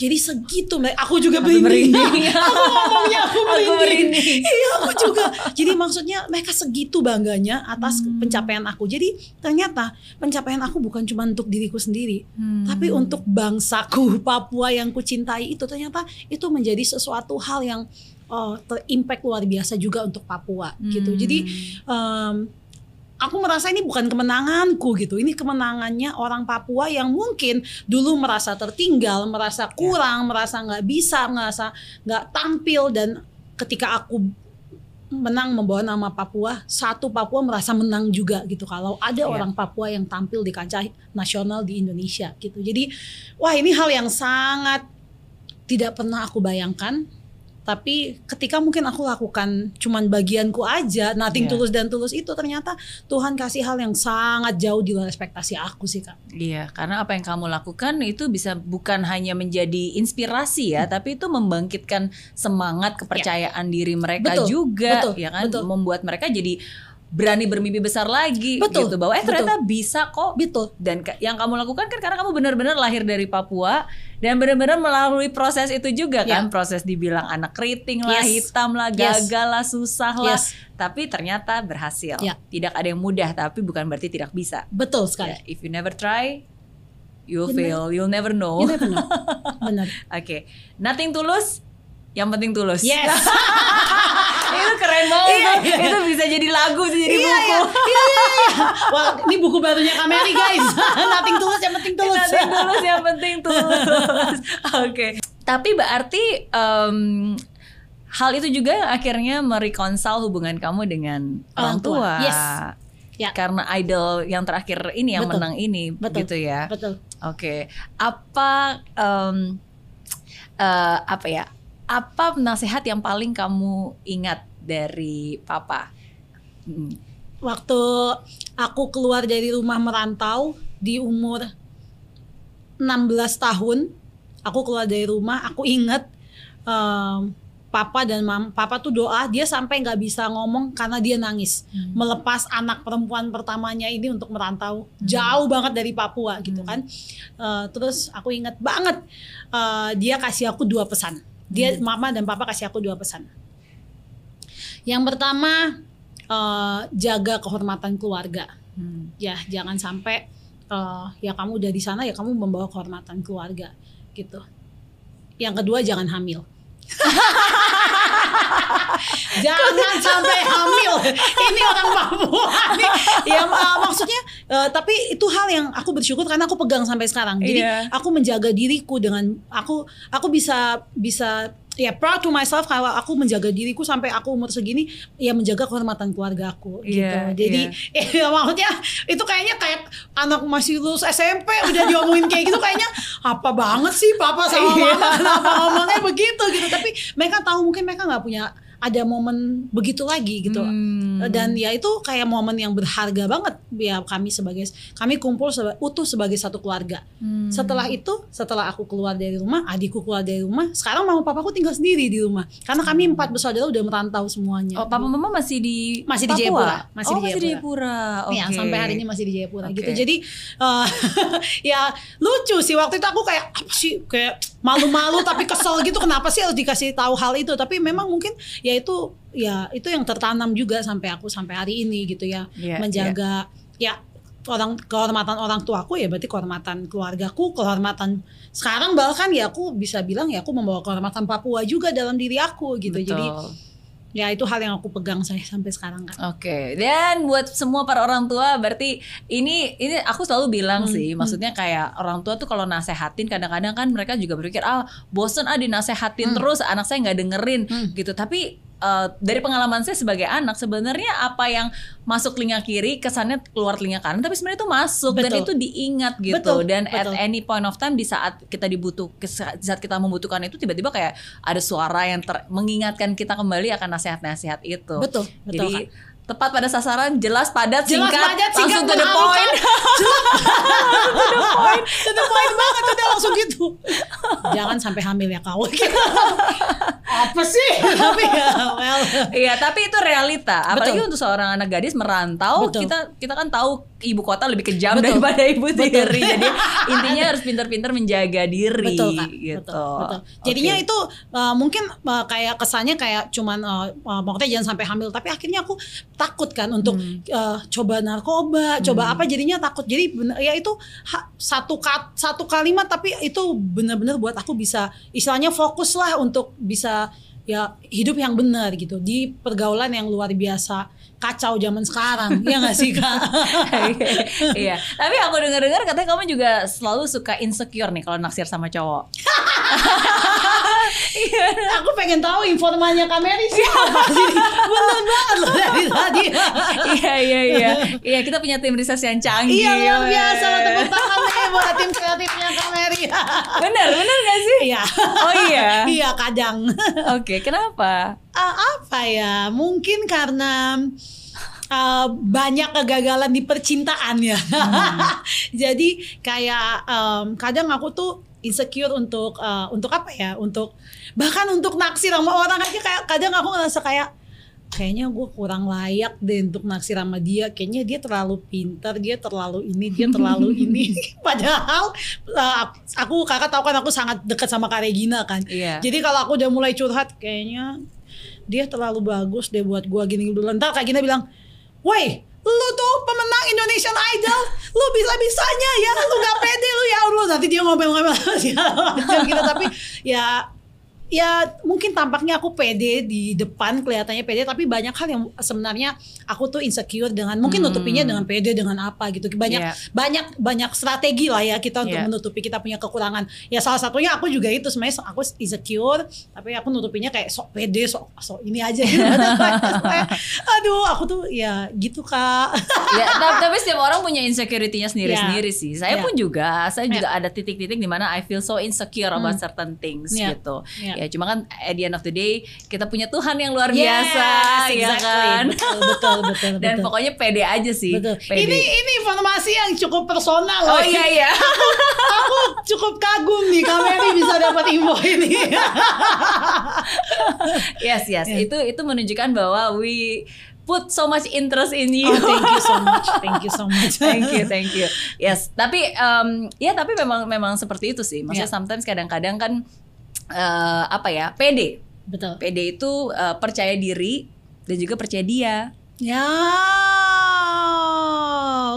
jadi segitu aku juga merinding. aku ngomongnya aku merinding. aku merinding. iya, aku juga. Jadi maksudnya mereka segitu bangganya atas hmm. pencapaian aku. Jadi ternyata pencapaian aku bukan cuma untuk diriku sendiri, hmm. tapi untuk bangsaku Papua yang kucintai itu ternyata itu menjadi sesuatu hal yang uh, terimpact luar biasa juga untuk Papua hmm. gitu. Jadi um, aku merasa ini bukan kemenanganku gitu. Ini kemenangannya orang Papua yang mungkin dulu merasa tertinggal, merasa ya. kurang, ya. merasa nggak bisa, merasa nggak tampil dan ketika aku menang membawa nama Papua, satu Papua merasa menang juga gitu. Kalau ada ya. orang Papua yang tampil di kancah nasional di Indonesia gitu. Jadi wah ini hal yang sangat tidak pernah aku bayangkan tapi ketika mungkin aku lakukan cuman bagianku aja nothing yeah. tulus dan tulus itu ternyata Tuhan kasih hal yang sangat jauh di luar ekspektasi aku sih kak iya karena apa yang kamu lakukan itu bisa bukan hanya menjadi inspirasi ya hmm. tapi itu membangkitkan semangat kepercayaan yeah. diri mereka betul, juga betul, ya kan betul. membuat mereka jadi berani bermimpi besar lagi betul, gitu bahwa eh ternyata betul. bisa kok betul dan yang kamu lakukan kan karena kamu benar-benar lahir dari Papua dan benar-benar melalui proses itu juga kan yeah. proses dibilang anak keriting lah yes. hitam lah gagal yes. lah susah lah yes. tapi ternyata berhasil yeah. tidak ada yang mudah tapi bukan berarti tidak bisa betul sekali yeah, if you never try you'll you fail never, you'll never know you never know benar oke okay. nothing tulus yang penting tulus yes itu keren banget iya, iya. itu bisa jadi lagu bisa jadi iya, buku iya, iya, iya, iya. wah ini buku barunya Kameri guys nothing tulus yang penting tulus nothing tulus yang penting tulus oke okay. tapi berarti um, hal itu juga yang akhirnya mereconcile hubungan kamu dengan orang, tua, Yes. Ya. Karena idol yang terakhir ini yang betul. menang ini, betul. gitu ya. Betul. Oke, okay. apa um, uh, apa ya? Apa nasihat yang paling kamu ingat dari papa? Hmm. Waktu aku keluar dari rumah merantau di umur 16 tahun, aku keluar dari rumah, aku ingat um, papa dan mam, papa tuh doa dia sampai nggak bisa ngomong karena dia nangis hmm. melepas anak perempuan pertamanya ini untuk merantau hmm. jauh banget dari Papua gitu hmm. kan. Uh, terus aku ingat banget uh, dia kasih aku dua pesan dia hmm. mama dan papa kasih aku dua pesan. Yang pertama uh, jaga kehormatan keluarga. Hmm. Ya jangan sampai uh, ya kamu udah di sana ya kamu membawa kehormatan keluarga gitu. Yang kedua jangan hamil. Jangan sampai hamil. Ini orang Papua nih. Ya uh, maksudnya uh, tapi itu hal yang aku bersyukur karena aku pegang sampai sekarang. Jadi yeah. aku menjaga diriku dengan aku aku bisa bisa ya proud to myself kalau aku menjaga diriku sampai aku umur segini ya menjaga kehormatan keluarga aku yeah, gitu. Jadi yeah. ya, maksudnya itu kayaknya kayak anak masih lulus SMP udah diomongin kayak gitu kayaknya apa banget sih papa sama iya. mama kenapa ngomongnya begitu gitu. Tapi mereka tahu mungkin mereka nggak punya ada momen begitu lagi gitu. Hmm. dan ya itu kayak momen yang berharga banget. Ya kami sebagai kami kumpul seba, utuh sebagai satu keluarga. Hmm. setelah itu setelah aku keluar dari rumah adikku keluar dari rumah sekarang mama papaku tinggal sendiri di rumah. Karena kami hmm. empat bersaudara udah merantau semuanya. Oh papa mama masih di masih di Jayapura? Masih oh, di Jayapura, masih di Jayapura. Okay. ya sampai hari ini masih di Jayapura okay. gitu jadi uh, ya lucu sih. Waktu itu aku kayak apa sih? Kayak malu-malu tapi kesel gitu. Kenapa sih harus dikasih tahu hal itu? Tapi memang mungkin ya itu ya itu yang tertanam juga sampai aku sampai hari ini gitu ya yeah, menjaga yeah. ya orang kehormatan orang tuaku ya berarti kehormatan keluargaku kehormatan sekarang bahkan ya aku bisa bilang ya aku membawa kehormatan Papua juga dalam diri aku gitu Betul. jadi ya itu hal yang aku pegang saya sampai sekarang kan. Oke. Okay. Dan buat semua para orang tua berarti ini ini aku selalu bilang hmm, sih, hmm. maksudnya kayak orang tua tuh kalau nasehatin kadang-kadang kan mereka juga berpikir ah bosen ah dinasehatin hmm. terus anak saya nggak dengerin hmm. gitu. Tapi uh, dari pengalaman saya sebagai anak sebenarnya apa yang masuk telinga kiri kesannya keluar telinga kanan tapi sebenarnya itu masuk betul. dan itu diingat gitu betul, dan betul. at any point of time di saat kita dibutuh saat kita membutuhkan itu tiba-tiba kayak ada suara yang ter, mengingatkan kita kembali akan nasihat-nasihat itu. Betul. betul Jadi? Tepat pada sasaran, jelas padat, jelas, singkat, padat, singkat, langsung to the point. to the point, to the point banget udah langsung gitu. Jangan sampai hamil ya kau. Apa sih? tapi ya, well. Iya, tapi itu realita. Apalagi Betul. untuk seorang anak gadis merantau, Betul. kita kita kan tahu ibu kota lebih kejam Betul. daripada ibu tiri. Jadi intinya harus pintar-pintar menjaga diri Betul, Kak. gitu. Betul. Betul. Jadinya okay. itu uh, mungkin uh, kayak kesannya kayak cuman uh, uh, pokoknya jangan sampai hamil, tapi akhirnya aku takut kan untuk hmm. uh, coba narkoba, hmm. coba apa jadinya takut. Jadi bener, ya itu ha, satu kat, satu kalimat tapi itu benar-benar buat aku bisa istilahnya fokus lah untuk bisa ya hidup yang benar gitu di pergaulan yang luar biasa kacau zaman sekarang ya nggak sih kak iya tapi aku dengar dengar katanya kamu juga selalu suka insecure nih kalau naksir sama cowok Iya. Aku pengen tahu informanya Kameri siapa sih? Bener banget loh dari tadi. Iya iya iya. Iya kita punya tim riset yang canggih. Iya luar biasa loh tepuk tangan nih buat tim kreatifnya Kameri. bener bener gak sih? Iya. Oh iya. iya kadang. Oke kenapa? Uh, apa ya? Mungkin karena uh, banyak kegagalan di percintaan ya. Hmm. Jadi kayak um, kadang aku tuh insecure untuk uh, untuk apa ya? Untuk bahkan untuk naksir sama orang aja kayak kadang aku ngerasa kayak kayaknya gue kurang layak deh untuk naksir sama dia kayaknya dia terlalu pintar dia terlalu ini dia terlalu ini padahal uh, aku kakak tahu kan aku sangat dekat sama Kak Regina kan yeah. jadi kalau aku udah mulai curhat kayaknya dia terlalu bagus deh buat gue gini dulu ntar Kak Gina bilang woi lu tuh pemenang Indonesian Idol. Lu bisa bisanya ya. Lu gak pede lu ya Allah. Nanti dia ngomel-ngomel gitu. Tapi ya ya mungkin tampaknya aku pede di depan kelihatannya pede tapi banyak hal yang sebenarnya aku tuh insecure dengan mungkin hmm. nutupinya dengan pede dengan apa gitu banyak yeah. banyak banyak strategi lah ya kita untuk yeah. menutupi kita punya kekurangan ya salah satunya aku juga itu sebenarnya aku insecure tapi aku nutupinya kayak sok pede sok sok ini aja gitu aduh aku tuh ya gitu kak ya tapi setiap orang punya insecurity-nya sendiri-sendiri yeah. sih saya yeah. pun juga saya juga yeah. ada titik-titik di mana I feel so insecure about hmm. certain things yeah. gitu yeah ya cuma kan at the end of the day kita punya Tuhan yang luar yes, biasa ya exactly. ya kan betul betul betul dan betul. pokoknya pede aja sih betul. Pede. ini ini informasi yang cukup personal oh iya iya aku, aku cukup kagum nih kamera bisa dapat info ini yes yes yeah. itu itu menunjukkan bahwa we put so much interest in you. Oh, thank you so much. Thank you so much. thank you, thank you. Yes, tapi um, ya tapi memang memang seperti itu sih. Maksudnya yeah. sometimes kadang-kadang kan uh, apa ya PD betul. PD itu uh, percaya diri dan juga percaya dia. Ya.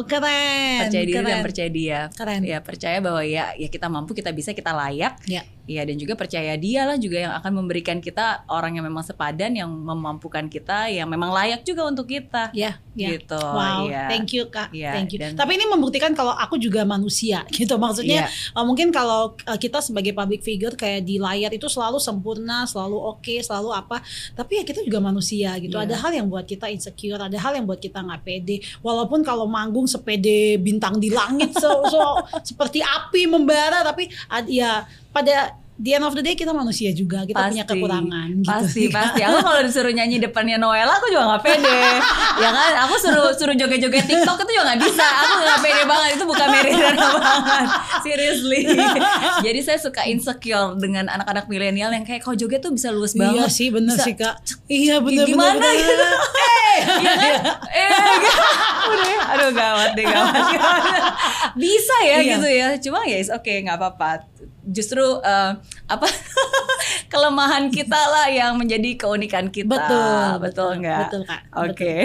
Keren percaya diri keren. dan percaya dia. Keren. Ya percaya bahwa ya ya kita mampu kita bisa kita layak. Ya Iya dan juga percaya dia lah juga yang akan memberikan kita orang yang memang sepadan yang memampukan kita yang memang layak juga untuk kita. Iya, ya, gitu. Wow, ya. thank you Kak. Ya, thank you. Dan, Tapi ini membuktikan kalau aku juga manusia gitu. Maksudnya ya. uh, mungkin kalau uh, kita sebagai public figure kayak di layar itu selalu sempurna, selalu oke, okay, selalu apa. Tapi ya kita juga manusia gitu. Ya. Ada hal yang buat kita insecure, ada hal yang buat kita nggak pede. Walaupun kalau manggung sepede bintang di langit so, so seperti api membara tapi ad, ya pada di end of the day kita manusia juga kita pasti, punya kekurangan gitu. pasti pasti. Aku kalau disuruh nyanyi depannya Noella aku juga nggak pede. Ya kan? Aku suruh suruh joget-joget TikTok itu juga nggak bisa. Aku nggak pede banget. Itu bukan Meridana banget. Seriously. Jadi saya suka insecure dengan anak-anak milenial yang kayak kau joget tuh bisa luas iya banget. iya sih bener bisa, sih kak. Iya bener gimana bener, gitu? Eh iya kan? Eh udah aduh gawat deh gawat, bisa ya iya. gitu ya. Cuma ya oke okay nggak apa-apa justru uh, apa kelemahan kita lah yang menjadi keunikan kita. Betul, betul nggak? Betul kak. Oke. Okay.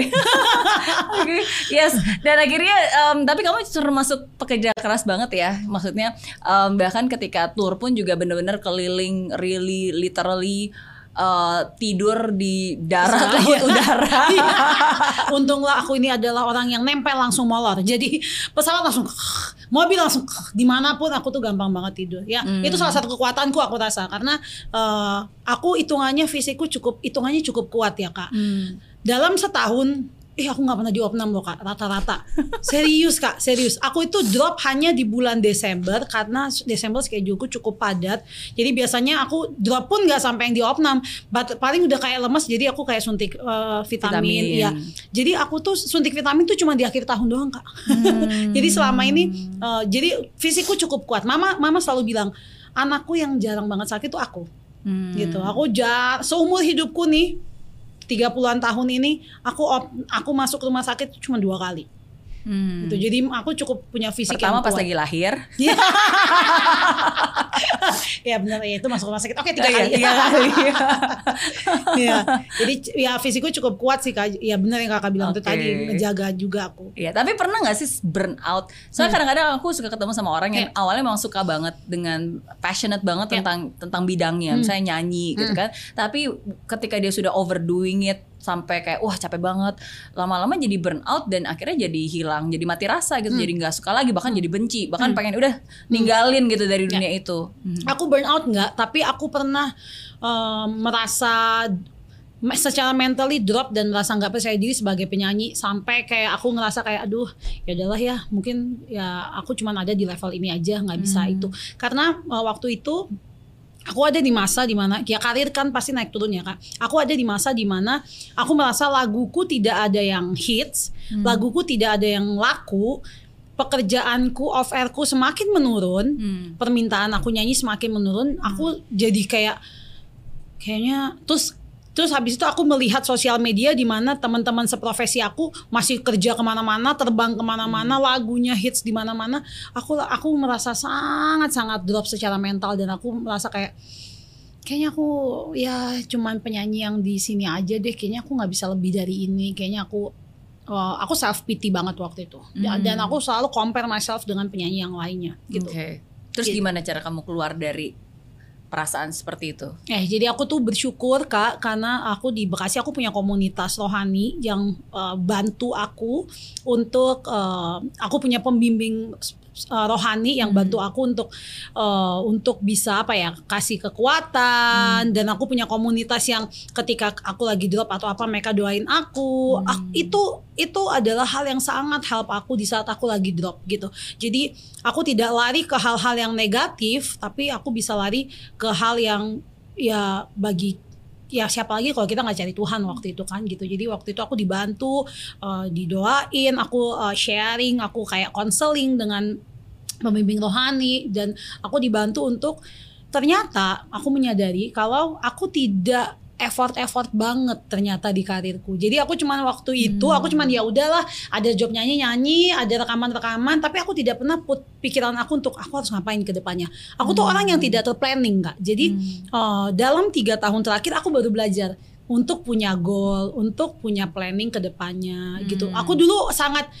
okay. Yes. Dan akhirnya, um, tapi kamu suruh masuk pekerja keras banget ya. Maksudnya um, bahkan ketika tour pun juga benar-benar keliling, really, literally uh, tidur di darat laut iya. udara. Iya. Untunglah aku ini adalah orang yang nempel langsung molor. Jadi pesawat langsung mobil langsung di mana pun aku tuh gampang banget tidur ya hmm. itu salah satu kekuatanku aku rasa karena uh, aku hitungannya fisikku cukup hitungannya cukup kuat ya kak hmm. dalam setahun eh aku nggak pernah di opnam loh kak rata-rata. Serius kak serius. Aku itu drop hanya di bulan Desember karena Desember scheduleku cukup padat. Jadi biasanya aku drop pun nggak sampai yang di opnam but paling udah kayak lemes jadi aku kayak suntik uh, vitamin, vitamin. ya jadi aku tuh suntik vitamin tuh cuma di akhir tahun doang kak. Hmm. jadi selama ini uh, jadi fisikku cukup kuat. Mama mama selalu bilang anakku yang jarang banget sakit tuh aku. Hmm. gitu. Aku jar seumur hidupku nih 30-an tahun ini aku op, aku masuk rumah sakit cuma dua kali. Hmm. Gitu. Jadi aku cukup punya fisik Pertama yang kuat. pas lagi lahir. Iya. ya benar ya itu masuk rumah sakit. Oke tiga oh, kali. Tiga kali. ya. Jadi ya fisikku cukup kuat sih kak. Ya benar yang kakak bilang okay. itu tadi menjaga juga aku. Iya. Tapi pernah nggak sih burn out? Soalnya hmm. kadang-kadang aku suka ketemu sama orang yang yeah. awalnya memang suka banget dengan passionate banget yeah. tentang tentang bidangnya. Hmm. Misalnya nyanyi gitu hmm. kan. Tapi ketika dia sudah overdoing it sampai kayak wah capek banget lama-lama jadi burn out dan akhirnya jadi hilang jadi mati rasa gitu hmm. jadi nggak suka lagi bahkan hmm. jadi benci bahkan hmm. pengen udah ninggalin hmm. gitu dari ya. dunia ya. itu hmm. aku burn out nggak tapi aku pernah um, merasa secara mentally drop dan merasa nggak percaya diri sebagai penyanyi sampai kayak aku ngerasa kayak aduh ya adalah ya mungkin ya aku cuma ada di level ini aja nggak bisa hmm. itu karena uh, waktu itu aku ada di masa di mana ya karir kan pasti naik turun ya kak aku ada di masa di mana aku merasa laguku tidak ada yang hits hmm. laguku tidak ada yang laku pekerjaanku off airku semakin menurun hmm. permintaan aku nyanyi semakin menurun aku hmm. jadi kayak kayaknya terus Terus habis itu aku melihat sosial media di mana teman-teman seprofesi aku masih kerja ke mana-mana, terbang ke mana-mana, hmm. lagunya hits di mana-mana. Aku aku merasa sangat-sangat drop secara mental dan aku merasa kayak kayaknya aku ya cuman penyanyi yang di sini aja deh. Kayaknya aku nggak bisa lebih dari ini. Kayaknya aku uh, aku self pity banget waktu itu. Hmm. Dan aku selalu compare myself dengan penyanyi yang lainnya gitu. Okay. Terus gitu. gimana cara kamu keluar dari perasaan seperti itu? Eh, jadi aku tuh bersyukur kak karena aku di Bekasi aku punya komunitas rohani yang uh, bantu aku untuk uh, aku punya pembimbing uh, rohani yang bantu hmm. aku untuk uh, untuk bisa apa ya kasih kekuatan hmm. dan aku punya komunitas yang ketika aku lagi drop atau apa mereka doain aku hmm. aku, itu itu adalah hal yang sangat help aku di saat aku lagi drop gitu jadi aku tidak lari ke hal-hal yang negatif tapi aku bisa lari ke hal yang ya bagi ya siapa lagi kalau kita nggak cari Tuhan waktu itu kan gitu jadi waktu itu aku dibantu uh, didoain aku uh, sharing aku kayak konseling dengan pembimbing rohani dan aku dibantu untuk ternyata aku menyadari kalau aku tidak effort-effort banget ternyata di karirku. Jadi aku cuman waktu itu hmm. aku cuman ya udahlah ada job nyanyi-nyanyi, ada rekaman-rekaman, tapi aku tidak pernah put pikiran aku untuk aku harus ngapain ke depannya. Aku hmm. tuh orang yang tidak terplanning kak. Jadi hmm. uh, dalam tiga tahun terakhir aku baru belajar untuk punya goal, untuk punya planning ke depannya gitu. hmm. gitu. Aku dulu sangat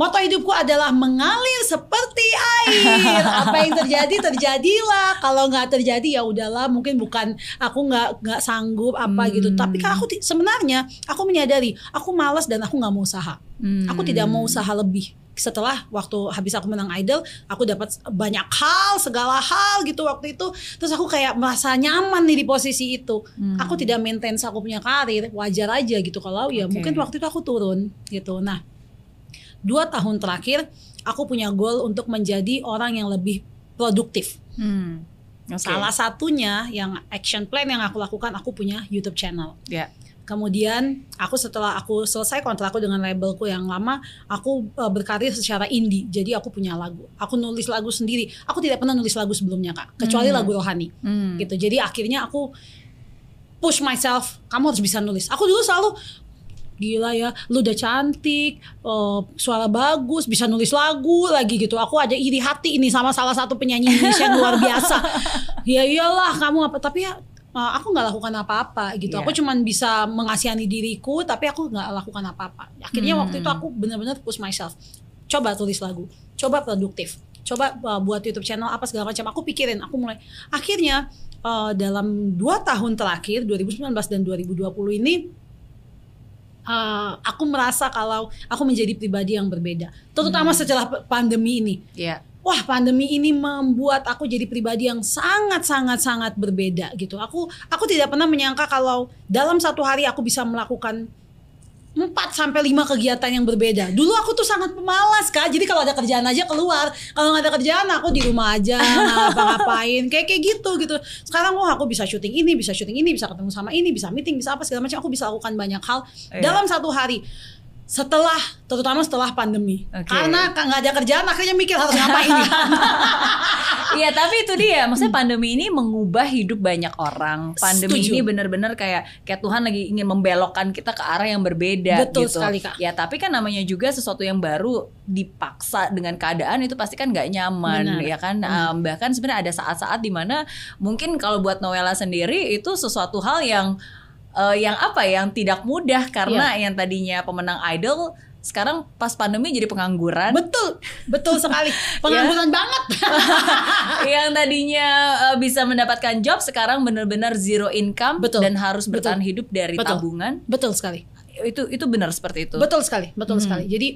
Moto hidupku adalah mengalir seperti air. Apa yang terjadi terjadilah. Kalau nggak terjadi ya udahlah. Mungkin bukan aku nggak nggak sanggup apa hmm. gitu. Tapi kan aku sebenarnya aku menyadari aku malas dan aku nggak mau usaha. Hmm. Aku tidak mau usaha lebih. Setelah waktu habis aku menang idol, aku dapat banyak hal, segala hal gitu waktu itu. Terus aku kayak merasa nyaman nih di posisi itu. Hmm. Aku tidak maintain aku punya karir, wajar aja gitu. Kalau ya mungkin waktu itu aku turun gitu. Nah dua tahun terakhir aku punya goal untuk menjadi orang yang lebih produktif. Hmm. Okay. Salah satunya yang action plan yang aku lakukan, aku punya YouTube channel. Yeah. Kemudian aku setelah aku selesai kontrakku dengan labelku yang lama, aku uh, berkarir secara indie. Jadi aku punya lagu. Aku nulis lagu sendiri. Aku tidak pernah nulis lagu sebelumnya kak, kecuali hmm. lagu rohani. Hmm. Gitu. Jadi akhirnya aku push myself. Kamu harus bisa nulis. Aku dulu selalu gila ya lu udah cantik uh, suara bagus bisa nulis lagu lagi gitu. Aku ada iri hati ini sama salah satu penyanyi Indonesia yang luar biasa. Ya iyalah kamu apa tapi ya uh, aku nggak lakukan apa-apa gitu. Yeah. aku cuman bisa mengasihani diriku tapi aku nggak lakukan apa-apa. Akhirnya hmm. waktu itu aku benar-benar push myself. Coba tulis lagu coba produktif coba uh, buat YouTube channel apa segala macam. Aku pikirin aku mulai. Akhirnya uh, dalam dua tahun terakhir 2019 dan 2020 ini uh, aku merasa kalau aku menjadi pribadi yang berbeda terutama hmm. setelah pandemi ini yeah. Wah pandemi ini membuat aku jadi pribadi yang sangat sangat sangat berbeda gitu. Aku aku tidak pernah menyangka kalau dalam satu hari aku bisa melakukan 4 sampai 5 kegiatan yang berbeda. Dulu aku tuh sangat pemalas Kak. Jadi kalau ada kerjaan aja keluar. Kalau nggak ada kerjaan aku di rumah aja ngapa-ngapain. Kayak kayak gitu gitu. Sekarang wah aku bisa syuting ini, bisa syuting ini, bisa ketemu sama ini, bisa meeting, bisa apa segala macam. Aku bisa lakukan banyak hal yeah. dalam satu hari setelah terutama setelah pandemi okay. karena nggak ada kerjaan akhirnya mikir harus ngapain Iya tapi itu dia maksudnya pandemi ini mengubah hidup banyak orang pandemi Setuju. ini benar-benar kayak kayak Tuhan lagi ingin membelokkan kita ke arah yang berbeda betul gitu. sekali kak ya tapi kan namanya juga sesuatu yang baru dipaksa dengan keadaan itu pasti kan nggak nyaman Benar. ya kan hmm. um, bahkan sebenarnya ada saat-saat di mana mungkin kalau buat Noella sendiri itu sesuatu hal yang uh, yang apa yang tidak mudah karena yeah. yang tadinya pemenang idol sekarang pas pandemi jadi pengangguran. Betul, betul sekali. Pengangguran ya. banget. yang tadinya uh, bisa mendapatkan job sekarang benar-benar zero income betul. dan harus bertahan betul. hidup dari betul. tabungan. Betul sekali. Itu itu benar seperti itu. Betul sekali, betul hmm. sekali. Jadi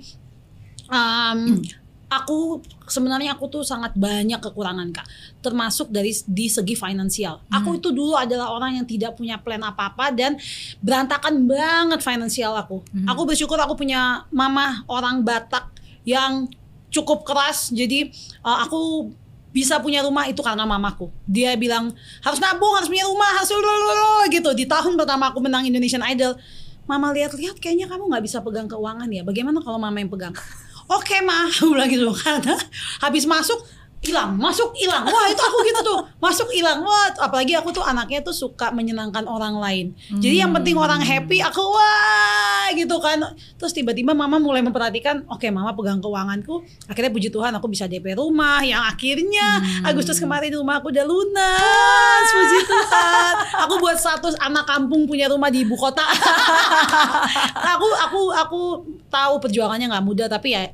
um, aku sebenarnya aku tuh sangat banyak kekurangan kak termasuk dari di segi finansial hmm. aku itu dulu adalah orang yang tidak punya plan apa apa dan berantakan banget finansial aku hmm. aku bersyukur aku punya mama orang Batak yang cukup keras jadi uh, aku bisa punya rumah itu karena mamaku. Dia bilang harus nabung, harus punya rumah, harus gitu. Di tahun pertama aku menang Indonesian Idol, mama lihat-lihat kayaknya kamu nggak bisa pegang keuangan ya. Bagaimana kalau mama yang pegang? Oke okay, mah aku bilang gitu karena habis masuk hilang. Masuk hilang. Wah itu aku gitu tuh. Masuk hilang. Wah apalagi aku tuh anaknya tuh suka menyenangkan orang lain. Hmm. jadi yang penting orang happy aku wah gitu kan. Terus tiba-tiba mama mulai memperhatikan oke okay, mama pegang keuanganku. Akhirnya puji Tuhan aku bisa DP rumah. Yang akhirnya hmm. Agustus kemarin rumah aku udah lunas puji Tuhan. Aku buat status anak kampung punya rumah di ibu kota. Aku aku aku tahu perjuangannya nggak mudah tapi ya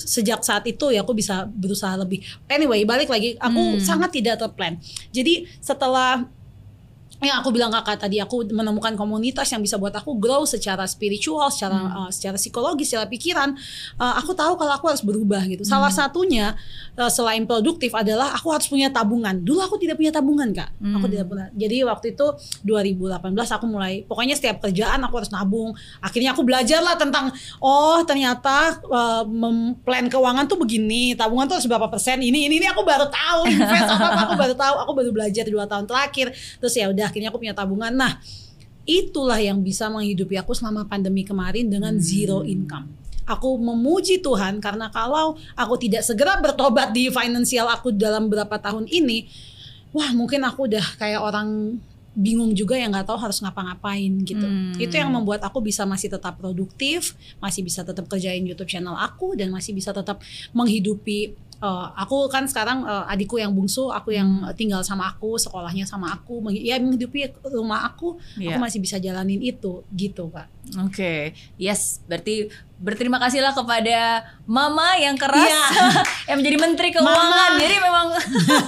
sejak saat itu ya aku bisa berusaha lebih. Anyway, balik lagi aku hmm. sangat tidak terplan. Jadi setelah yang aku bilang kakak tadi aku menemukan komunitas yang bisa buat aku grow secara spiritual, secara hmm. uh, secara psikologis, secara pikiran. Uh, aku tahu kalau aku harus berubah gitu. Hmm. Salah satunya uh, selain produktif adalah aku harus punya tabungan. Dulu aku tidak punya tabungan kak. Hmm. Aku tidak pernah. Jadi waktu itu 2018 aku mulai. Pokoknya setiap kerjaan aku harus nabung. Akhirnya aku belajar lah tentang oh ternyata uh, plan keuangan tuh begini. Tabungan tuh harus berapa persen. Ini ini ini aku baru tahu. Invest apa, apa aku baru tahu. Aku baru belajar dua tahun terakhir. Terus ya udah akhirnya aku punya tabungan nah itulah yang bisa menghidupi aku selama pandemi kemarin dengan hmm. zero income aku memuji Tuhan karena kalau aku tidak segera bertobat di finansial aku dalam beberapa tahun ini wah mungkin aku udah kayak orang bingung juga yang nggak tahu harus ngapa-ngapain gitu. Hmm. Itu yang membuat aku bisa masih tetap produktif, masih bisa tetap kerjain YouTube channel aku dan masih bisa tetap menghidupi uh, aku kan sekarang uh, adikku yang bungsu, aku yang hmm. tinggal sama aku, sekolahnya sama aku, ya menghidupi rumah aku, yeah. aku iya. masih bisa jalanin itu gitu, Kak. Oke. Okay. Yes, berarti berterima kasihlah kepada mama yang keras yeah. yang menjadi menteri keuangan. Mama. Jadi memang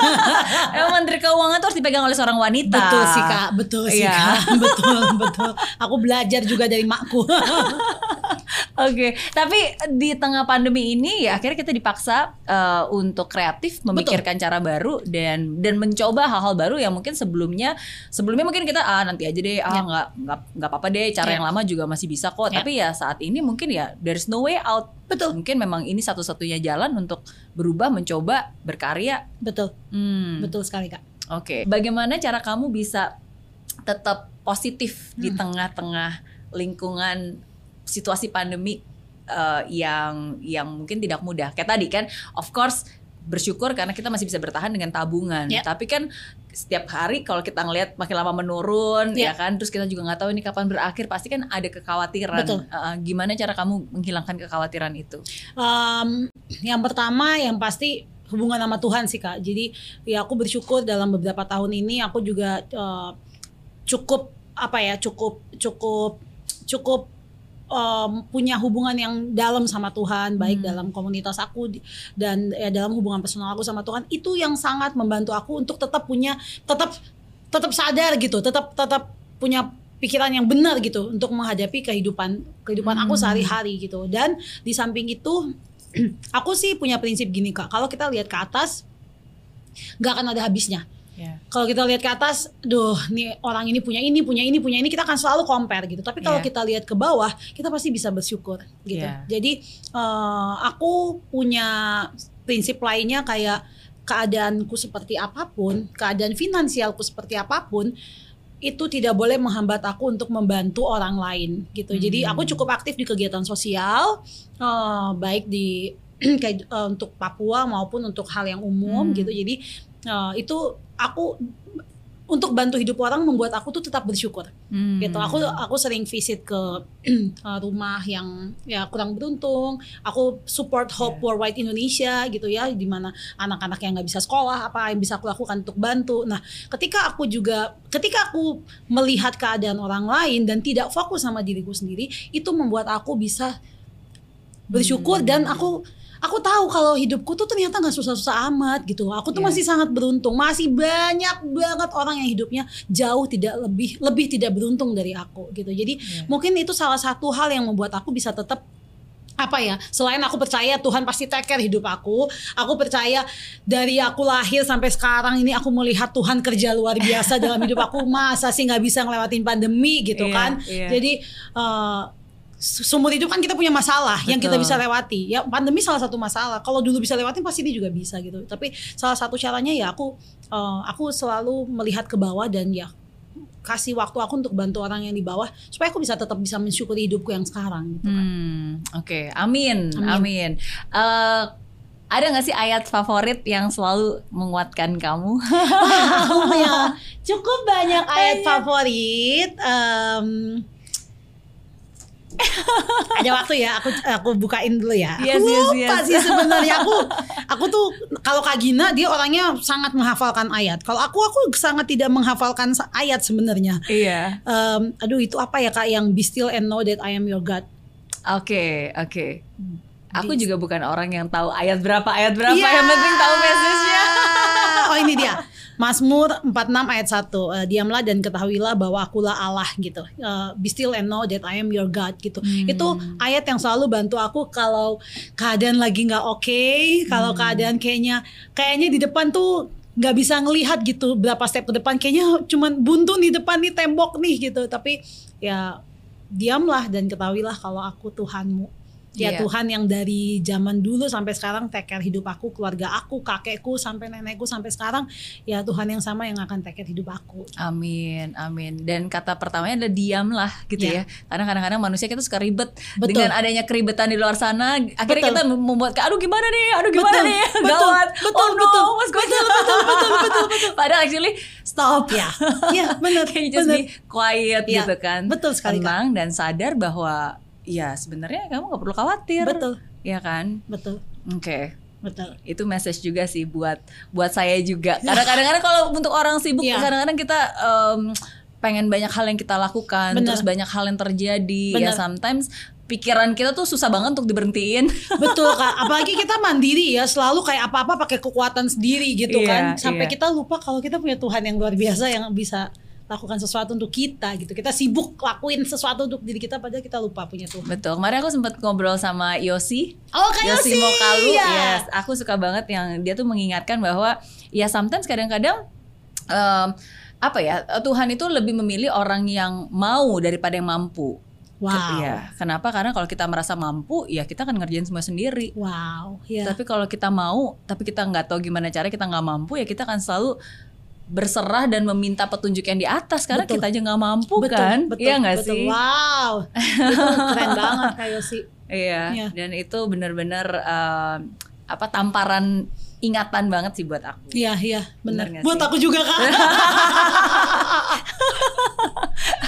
memang menteri keuangan itu harus dipegang oleh seorang wanita. Betul sih, Kak. Betul sih, yeah. Kak. Betul, betul. Aku belajar juga dari makku. Oke, okay. tapi di tengah pandemi ini ya akhirnya kita dipaksa uh, untuk kreatif, memikirkan Betul. cara baru dan dan mencoba hal-hal baru yang mungkin sebelumnya sebelumnya mungkin kita ah nanti aja deh, ah ya. nggak ya. nggak nggak apa-apa deh, cara ya. yang lama juga masih bisa kok. Ya. Tapi ya saat ini mungkin ya there's no way out. Betul. Mungkin memang ini satu-satunya jalan untuk berubah, mencoba, berkarya. Betul. Hmm. Betul sekali kak. Oke. Okay. Bagaimana cara kamu bisa tetap positif hmm. di tengah-tengah lingkungan situasi pandemi uh, yang yang mungkin tidak mudah. Kayak tadi kan, of course bersyukur karena kita masih bisa bertahan dengan tabungan. Yeah. Tapi kan setiap hari kalau kita ngelihat makin lama menurun, yeah. ya kan, terus kita juga nggak tahu ini kapan berakhir, pasti kan ada kekhawatiran. Betul. Uh, gimana cara kamu menghilangkan kekhawatiran itu? Um, yang pertama, yang pasti hubungan sama Tuhan sih kak. Jadi ya aku bersyukur dalam beberapa tahun ini aku juga uh, cukup apa ya, cukup cukup cukup um, punya hubungan yang dalam sama Tuhan, baik hmm. dalam komunitas aku dan ya dalam hubungan personal aku sama Tuhan, itu yang sangat membantu aku untuk tetap punya tetap tetap sadar gitu, tetap tetap punya pikiran yang benar gitu untuk menghadapi kehidupan kehidupan hmm. aku sehari-hari gitu. Dan di samping itu aku sih punya prinsip gini Kak, kalau kita lihat ke atas nggak akan ada habisnya Yeah. Kalau kita lihat ke atas, duh, nih orang ini punya ini, punya ini, punya ini, kita akan selalu compare gitu. Tapi kalau yeah. kita lihat ke bawah, kita pasti bisa bersyukur gitu. Yeah. Jadi uh, aku punya prinsip lainnya kayak keadaanku seperti apa pun, keadaan finansialku seperti apa pun, itu tidak boleh menghambat aku untuk membantu orang lain gitu. Hmm. Jadi aku cukup aktif di kegiatan sosial, uh, baik di kayak uh, untuk Papua maupun untuk hal yang umum hmm. gitu. Jadi uh, itu aku untuk bantu hidup orang membuat aku tuh tetap bersyukur hmm. gitu aku aku sering visit ke uh, rumah yang ya kurang beruntung aku support Hope yeah. Worldwide Indonesia gitu ya di mana anak-anak yang nggak bisa sekolah apa yang bisa aku lakukan untuk bantu nah ketika aku juga ketika aku melihat keadaan orang lain dan tidak fokus sama diriku sendiri itu membuat aku bisa bersyukur hmm. dan aku aku tahu kalau hidupku tuh ternyata nggak susah-susah amat gitu aku tuh yeah. masih sangat beruntung masih banyak banget orang yang hidupnya jauh tidak lebih lebih tidak beruntung dari aku gitu jadi yeah. mungkin itu salah satu hal yang membuat aku bisa tetap apa ya selain aku percaya Tuhan pasti take care hidup aku aku percaya dari aku lahir sampai sekarang ini aku melihat Tuhan kerja luar biasa dalam hidup aku masa sih nggak bisa ngelewatin pandemi gitu yeah, kan yeah. jadi uh, seumur hidup kan kita punya masalah Betul. yang kita bisa lewati. Ya pandemi salah satu masalah. Kalau dulu bisa lewatin pasti dia juga bisa gitu. Tapi salah satu caranya ya aku uh, aku selalu melihat ke bawah dan ya kasih waktu aku untuk bantu orang yang di bawah supaya aku bisa tetap bisa mensyukuri hidupku yang sekarang gitu kan. Hmm, Oke, okay. amin, amin. amin. Uh, ada gak sih ayat favorit yang selalu menguatkan kamu? Ya cukup banyak ayat favorit. Um, ada waktu ya aku aku bukain dulu ya yes, aku yes, lupa yes. sih sebenarnya aku aku tuh kalau Kak Gina dia orangnya sangat menghafalkan ayat kalau aku aku sangat tidak menghafalkan ayat sebenarnya iya um, aduh itu apa ya Kak yang be still and know that I am your God oke okay, oke okay. Aku juga bukan orang yang tahu ayat berapa ayat berapa yeah. yang penting tahu message-nya. oh ini dia. Mazmur 46 ayat 1 uh, eh, diamlah dan ketahuilah bahwa akulah Allah gitu. Uh, be still and know that I am your God gitu. Hmm. itu ayat yang selalu bantu aku kalau keadaan lagi nggak oke okay, kalau hmm. keadaan kayaknya kayaknya di depan tuh nggak bisa ngelihat gitu berapa step ke depan. Kayaknya cuman buntu di depan nih tembok nih gitu. Tapi ya diamlah dan ketahuilah kalau aku Tuhanmu Ya yeah. Tuhan yang dari zaman dulu sampai sekarang take care hidup aku, keluarga aku, kakekku sampai nenekku sampai sekarang ya Tuhan yang sama yang akan take care hidup aku. Amin, amin. Dan kata pertamanya adalah diamlah gitu yeah. ya. Karena kadang-kadang manusia kita suka ribet betul. dengan adanya keribetan di luar sana, akhirnya betul. kita membuat aduh gimana nih, aduh gimana betul. nih, betul. gawat. Betul, oh no, betul. Betul, betul, betul, betul, betul, betul. Padahal actually stop ya. Ya, benar. Can you just bener. be quiet ya. gitu kan. Betul sekali. Tenang dan sadar bahwa ya sebenarnya kamu nggak perlu khawatir betul ya kan betul oke okay. Betul. Itu message juga sih buat buat saya juga. Karena kadang-kadang kalau untuk orang sibuk kadang kadang-kadang kita um, pengen banyak hal yang kita lakukan, Bener. terus banyak hal yang terjadi. Ya, Bener. Ya sometimes pikiran kita tuh susah banget untuk diberhentiin. Betul kak, apalagi kita mandiri ya, selalu kayak apa-apa pakai kekuatan sendiri gitu yeah, kan, sampai yeah. kita lupa kalau kita punya Tuhan yang luar biasa yang bisa lakukan sesuatu untuk kita gitu. Kita sibuk lakuin sesuatu untuk diri kita padahal kita lupa punya Tuhan. Betul. Kemarin aku sempat ngobrol sama Yosi. Oh, Kak Yosi. Yosi Mokalu. Ya. Yes, aku suka banget yang dia tuh mengingatkan bahwa ya sometimes kadang-kadang um, apa ya Tuhan itu lebih memilih orang yang mau daripada yang mampu. Wow. Ya, kenapa? Karena kalau kita merasa mampu, ya kita akan ngerjain semua sendiri. Wow. Yeah. Tapi kalau kita mau, tapi kita nggak tahu gimana cara kita nggak mampu, ya kita akan selalu berserah dan meminta petunjuk yang di atas karena betul. kita aja nggak mampu betul, kan betul, iya nggak sih wow itu keren banget kayak sih iya ya. dan itu benar-benar uh, apa tamparan ingatan banget sih buat aku iya iya benar buat sih? aku juga kak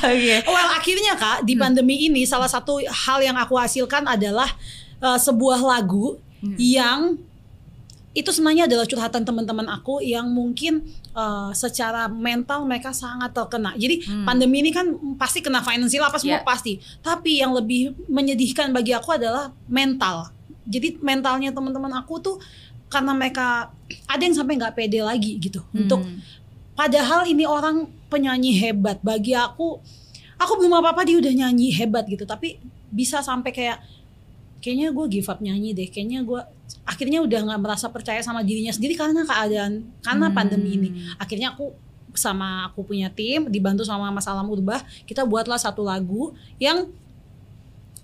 okay. well akhirnya kak di hmm. pandemi hmm. ini salah satu hal yang aku hasilkan adalah uh, sebuah lagu hmm. yang itu sebenarnya adalah curhatan teman-teman aku yang mungkin uh, secara mental mereka sangat terkena. Jadi hmm. pandemi ini kan pasti kena finansial apa semua yeah. pasti. Tapi yang lebih menyedihkan bagi aku adalah mental. Jadi mentalnya teman-teman aku tuh karena mereka ada yang sampai nggak pede lagi gitu hmm. untuk padahal ini orang penyanyi hebat bagi aku aku belum apa apa dia udah nyanyi hebat gitu tapi bisa sampai kayak kayaknya gue give up nyanyi deh kayaknya gue akhirnya udah nggak merasa percaya sama dirinya sendiri karena keadaan karena hmm. pandemi ini akhirnya aku sama aku punya tim dibantu sama Mas Alam Urbah kita buatlah satu lagu yang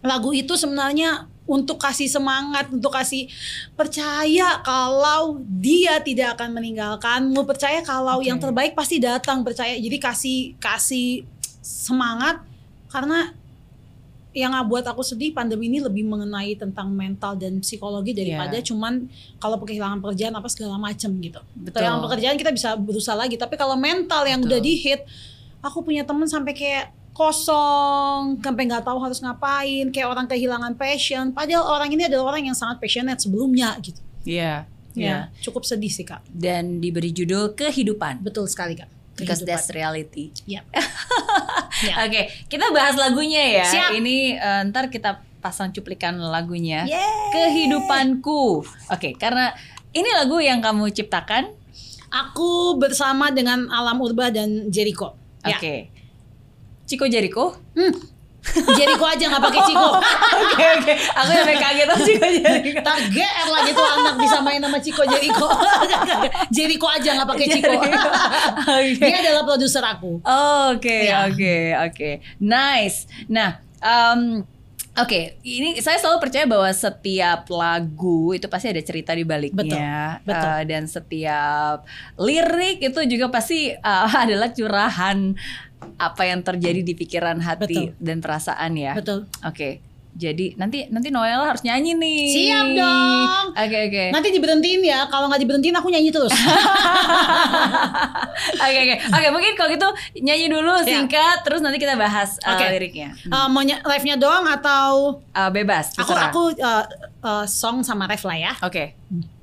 lagu itu sebenarnya untuk kasih semangat, untuk kasih percaya kalau dia tidak akan meninggalkanmu, percaya kalau okay. yang terbaik pasti datang, percaya. Jadi kasih kasih semangat karena yang buat aku sedih pandemi ini lebih mengenai tentang mental dan psikologi daripada yeah. cuman kalau kehilangan pekerjaan apa segala macam gitu. Betul. Kehilangan pekerjaan kita bisa berusaha lagi, tapi kalau mental yang Betul. udah di hit, aku punya temen sampai kayak kosong, sampai nggak tahu harus ngapain, kayak orang kehilangan passion. Padahal orang ini adalah orang yang sangat passionate sebelumnya gitu. Iya. Yeah, ya, yeah. cukup sedih sih kak. Dan diberi judul kehidupan. Betul sekali kak. Because that's reality. Yep. yeah. Oke, okay, kita bahas lagunya ya. Siap. Ini uh, ntar kita pasang cuplikan lagunya. Yeay. Kehidupanku. Oke, okay, karena ini lagu yang kamu ciptakan. Aku bersama dengan Alam Urba dan Jericho. Ya. Oke. Okay. Ya. Ciko Jericho? Hmm. Jericho aja nggak pakai Ciko. Oke oke. Aku sampai kaget tuh Ciko Jericho. Tak GR lagi tuh anak bisa main sama Ciko Jericho. Jericho aja nggak pakai Ciko. okay. Dia adalah produser aku. Oke ya. oke oke. Nice. Nah. Um, Oke, okay, ini saya selalu percaya bahwa setiap lagu itu pasti ada cerita di baliknya, betul, betul. Uh, dan setiap lirik itu juga pasti uh, adalah curahan apa yang terjadi di pikiran hati Betul. dan perasaan ya. Betul. Oke. Okay. Jadi nanti nanti Noel harus nyanyi nih. Siap dong. Oke okay, oke. Okay. Nanti diberhentiin ya. Kalau nggak diberhentiin aku nyanyi terus. Oke oke. Oke mungkin kalau gitu nyanyi dulu singkat. Terus nanti kita bahas uh, okay. liriknya. Hmm. Uh, mau live-nya doang atau uh, bebas? Terserah. Aku aku uh, uh, song sama ref lah ya. Oke. Okay. Hmm.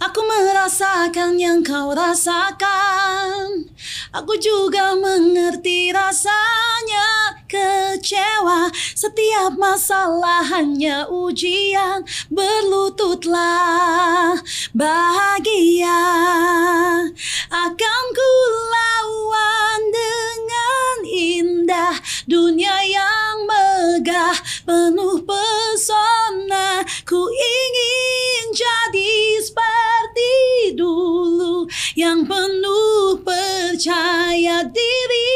Aku merasakan yang kau rasakan. Aku juga mengerti rasanya. Kecewa Setiap masalah hanya ujian. Berlututlah bahagia. Akan ku lawan dengan indah. Dunia yang megah penuh pesona. Ku ingin jadi seperti dulu. Yang penuh percaya diri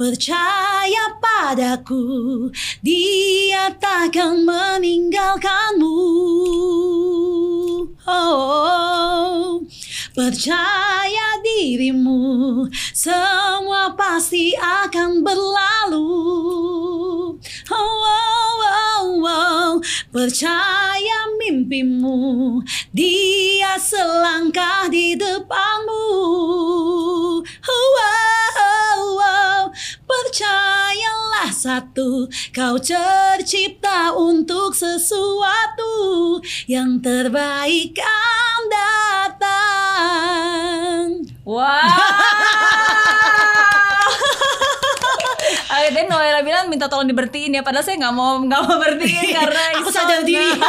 Percaya padaku Dia takkan meninggalkanmu oh, Percaya dirimu Semua pasti akan berlalu oh, oh, oh, oh. Percaya mimpimu Dia selangkah di depanmu oh, oh, oh. Percayalah satu Kau tercipta untuk sesuatu Yang terbaik akan datang. Wow! Akhirnya Noella bilang minta tolong dibertiin ya. Padahal saya nggak mau nggak mau bertiin karena Aku sadar diri.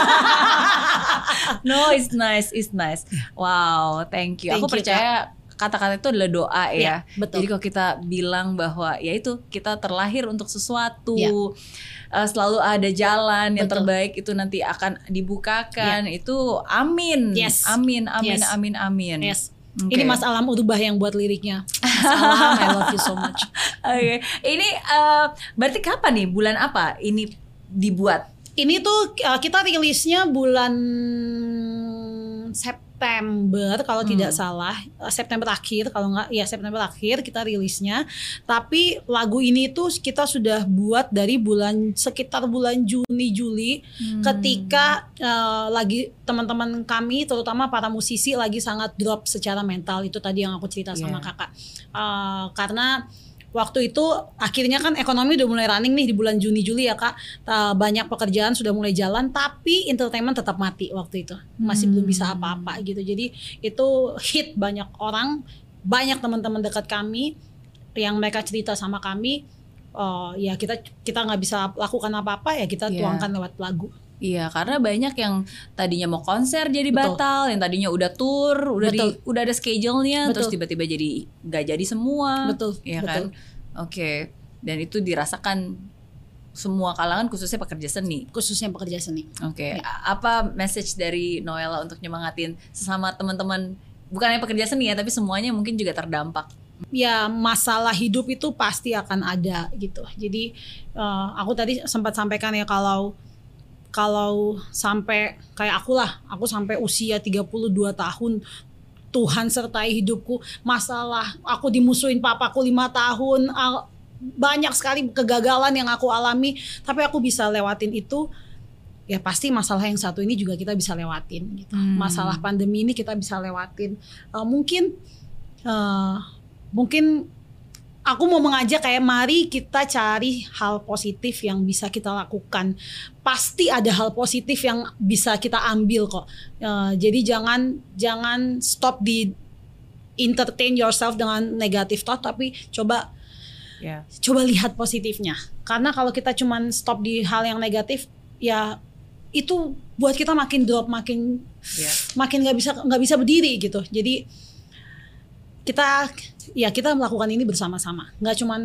No it's nice It's nice. Wow thank you. Thank Aku you, percaya kata-kata itu adalah doa ya. ya betul. Jadi kalau kita bilang bahwa ya itu kita terlahir untuk sesuatu, ya. uh, selalu ada jalan betul. yang terbaik itu nanti akan dibukakan. Ya. Itu amin. Yes. Amin, amin, yes. amin, amin. Yes. Okay. Ini Mas Alam Urubah yang buat liriknya. Mas Alam, I love you so much. Oke, okay. ini uh, berarti kapan nih? Bulan apa ini dibuat? Ini tuh uh, kita rilisnya bulan September kalau hmm. tidak salah eh, September akhir kalau nggak ya September akhir kita rilisnya tapi lagu ini tuh kita sudah buat dari bulan sekitar bulan Juni Juli hmm. ketika uh, lagi teman-teman kami terutama para musisi lagi sangat drop secara mental itu tadi yang aku cerita yeah. sama kakak uh, karena waktu itu akhirnya kan ekonomi udah mulai running nih di bulan Juni Juli ya kak banyak pekerjaan sudah mulai jalan tapi entertainment tetap mati waktu itu masih hmm. belum bisa hmm. apa-apa gitu jadi itu hit banyak orang banyak teman-teman dekat kami yang mereka cerita sama kami uh, ya kita kita nggak bisa lakukan apa-apa ya kita yeah. tuangkan lewat lagu Iya, karena banyak yang tadinya mau konser jadi Betul. batal, yang tadinya udah tour, udah Betul. di udah ada schedule-nya, terus tiba-tiba jadi nggak jadi semua. Betul. Iya kan? Oke. Okay. Dan itu dirasakan semua kalangan khususnya pekerja seni. Khususnya pekerja seni. Oke. Okay. Ya. Apa message dari Noella untuk nyemangatin sesama teman-teman bukan hanya pekerja seni ya, tapi semuanya mungkin juga terdampak ya masalah hidup itu pasti akan ada gitu. Jadi uh, aku tadi sempat sampaikan ya kalau kalau sampai kayak aku lah, aku sampai usia 32 tahun Tuhan sertai hidupku. Masalah aku dimusuhin papaku lima tahun, banyak sekali kegagalan yang aku alami, tapi aku bisa lewatin itu. Ya pasti masalah yang satu ini juga kita bisa lewatin. Gitu. Hmm. Masalah pandemi ini kita bisa lewatin. Uh, mungkin, uh, mungkin aku mau mengajak kayak mari kita cari hal positif yang bisa kita lakukan. Pasti ada hal positif yang bisa kita ambil kok. Uh, jadi jangan jangan stop di entertain yourself dengan negatif thought tapi coba yeah. coba lihat positifnya. Karena kalau kita cuman stop di hal yang negatif ya itu buat kita makin drop makin yeah. makin nggak bisa nggak bisa berdiri gitu. Jadi kita ya kita melakukan ini bersama-sama. Nggak cuman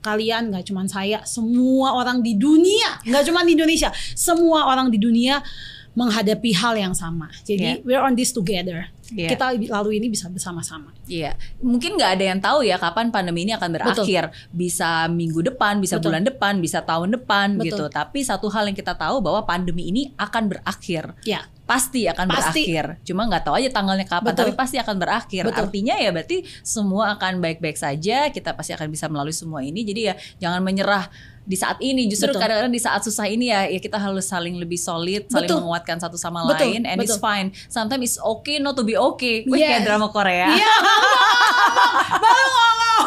kalian nggak cuman saya semua orang di dunia nggak cuman di Indonesia semua orang di dunia menghadapi hal yang sama. Jadi yeah. we're on this together yeah. kita lalu ini bisa bersama-sama Iya, yeah. mungkin nggak ada yang tahu ya kapan pandemi ini akan berakhir. Betul. Bisa minggu depan, bisa Betul. bulan depan, bisa tahun depan Betul. gitu. Tapi satu hal yang kita tahu bahwa pandemi ini akan berakhir. Iya pasti akan pasti. berakhir. Cuma nggak tahu aja tanggalnya kapan, Betul. tapi pasti akan berakhir. Betul. Artinya ya berarti semua akan baik-baik saja. Kita pasti akan bisa melalui semua ini. Jadi ya jangan menyerah di saat ini. Justru kadang-kadang di saat susah ini ya, ya kita harus saling lebih solid, saling Betul. menguatkan satu sama Betul. lain. And Betul. it's fine. Sometimes it's okay not to be okay. Wih yes. kayak drama Korea. Iya. Baru ngomong.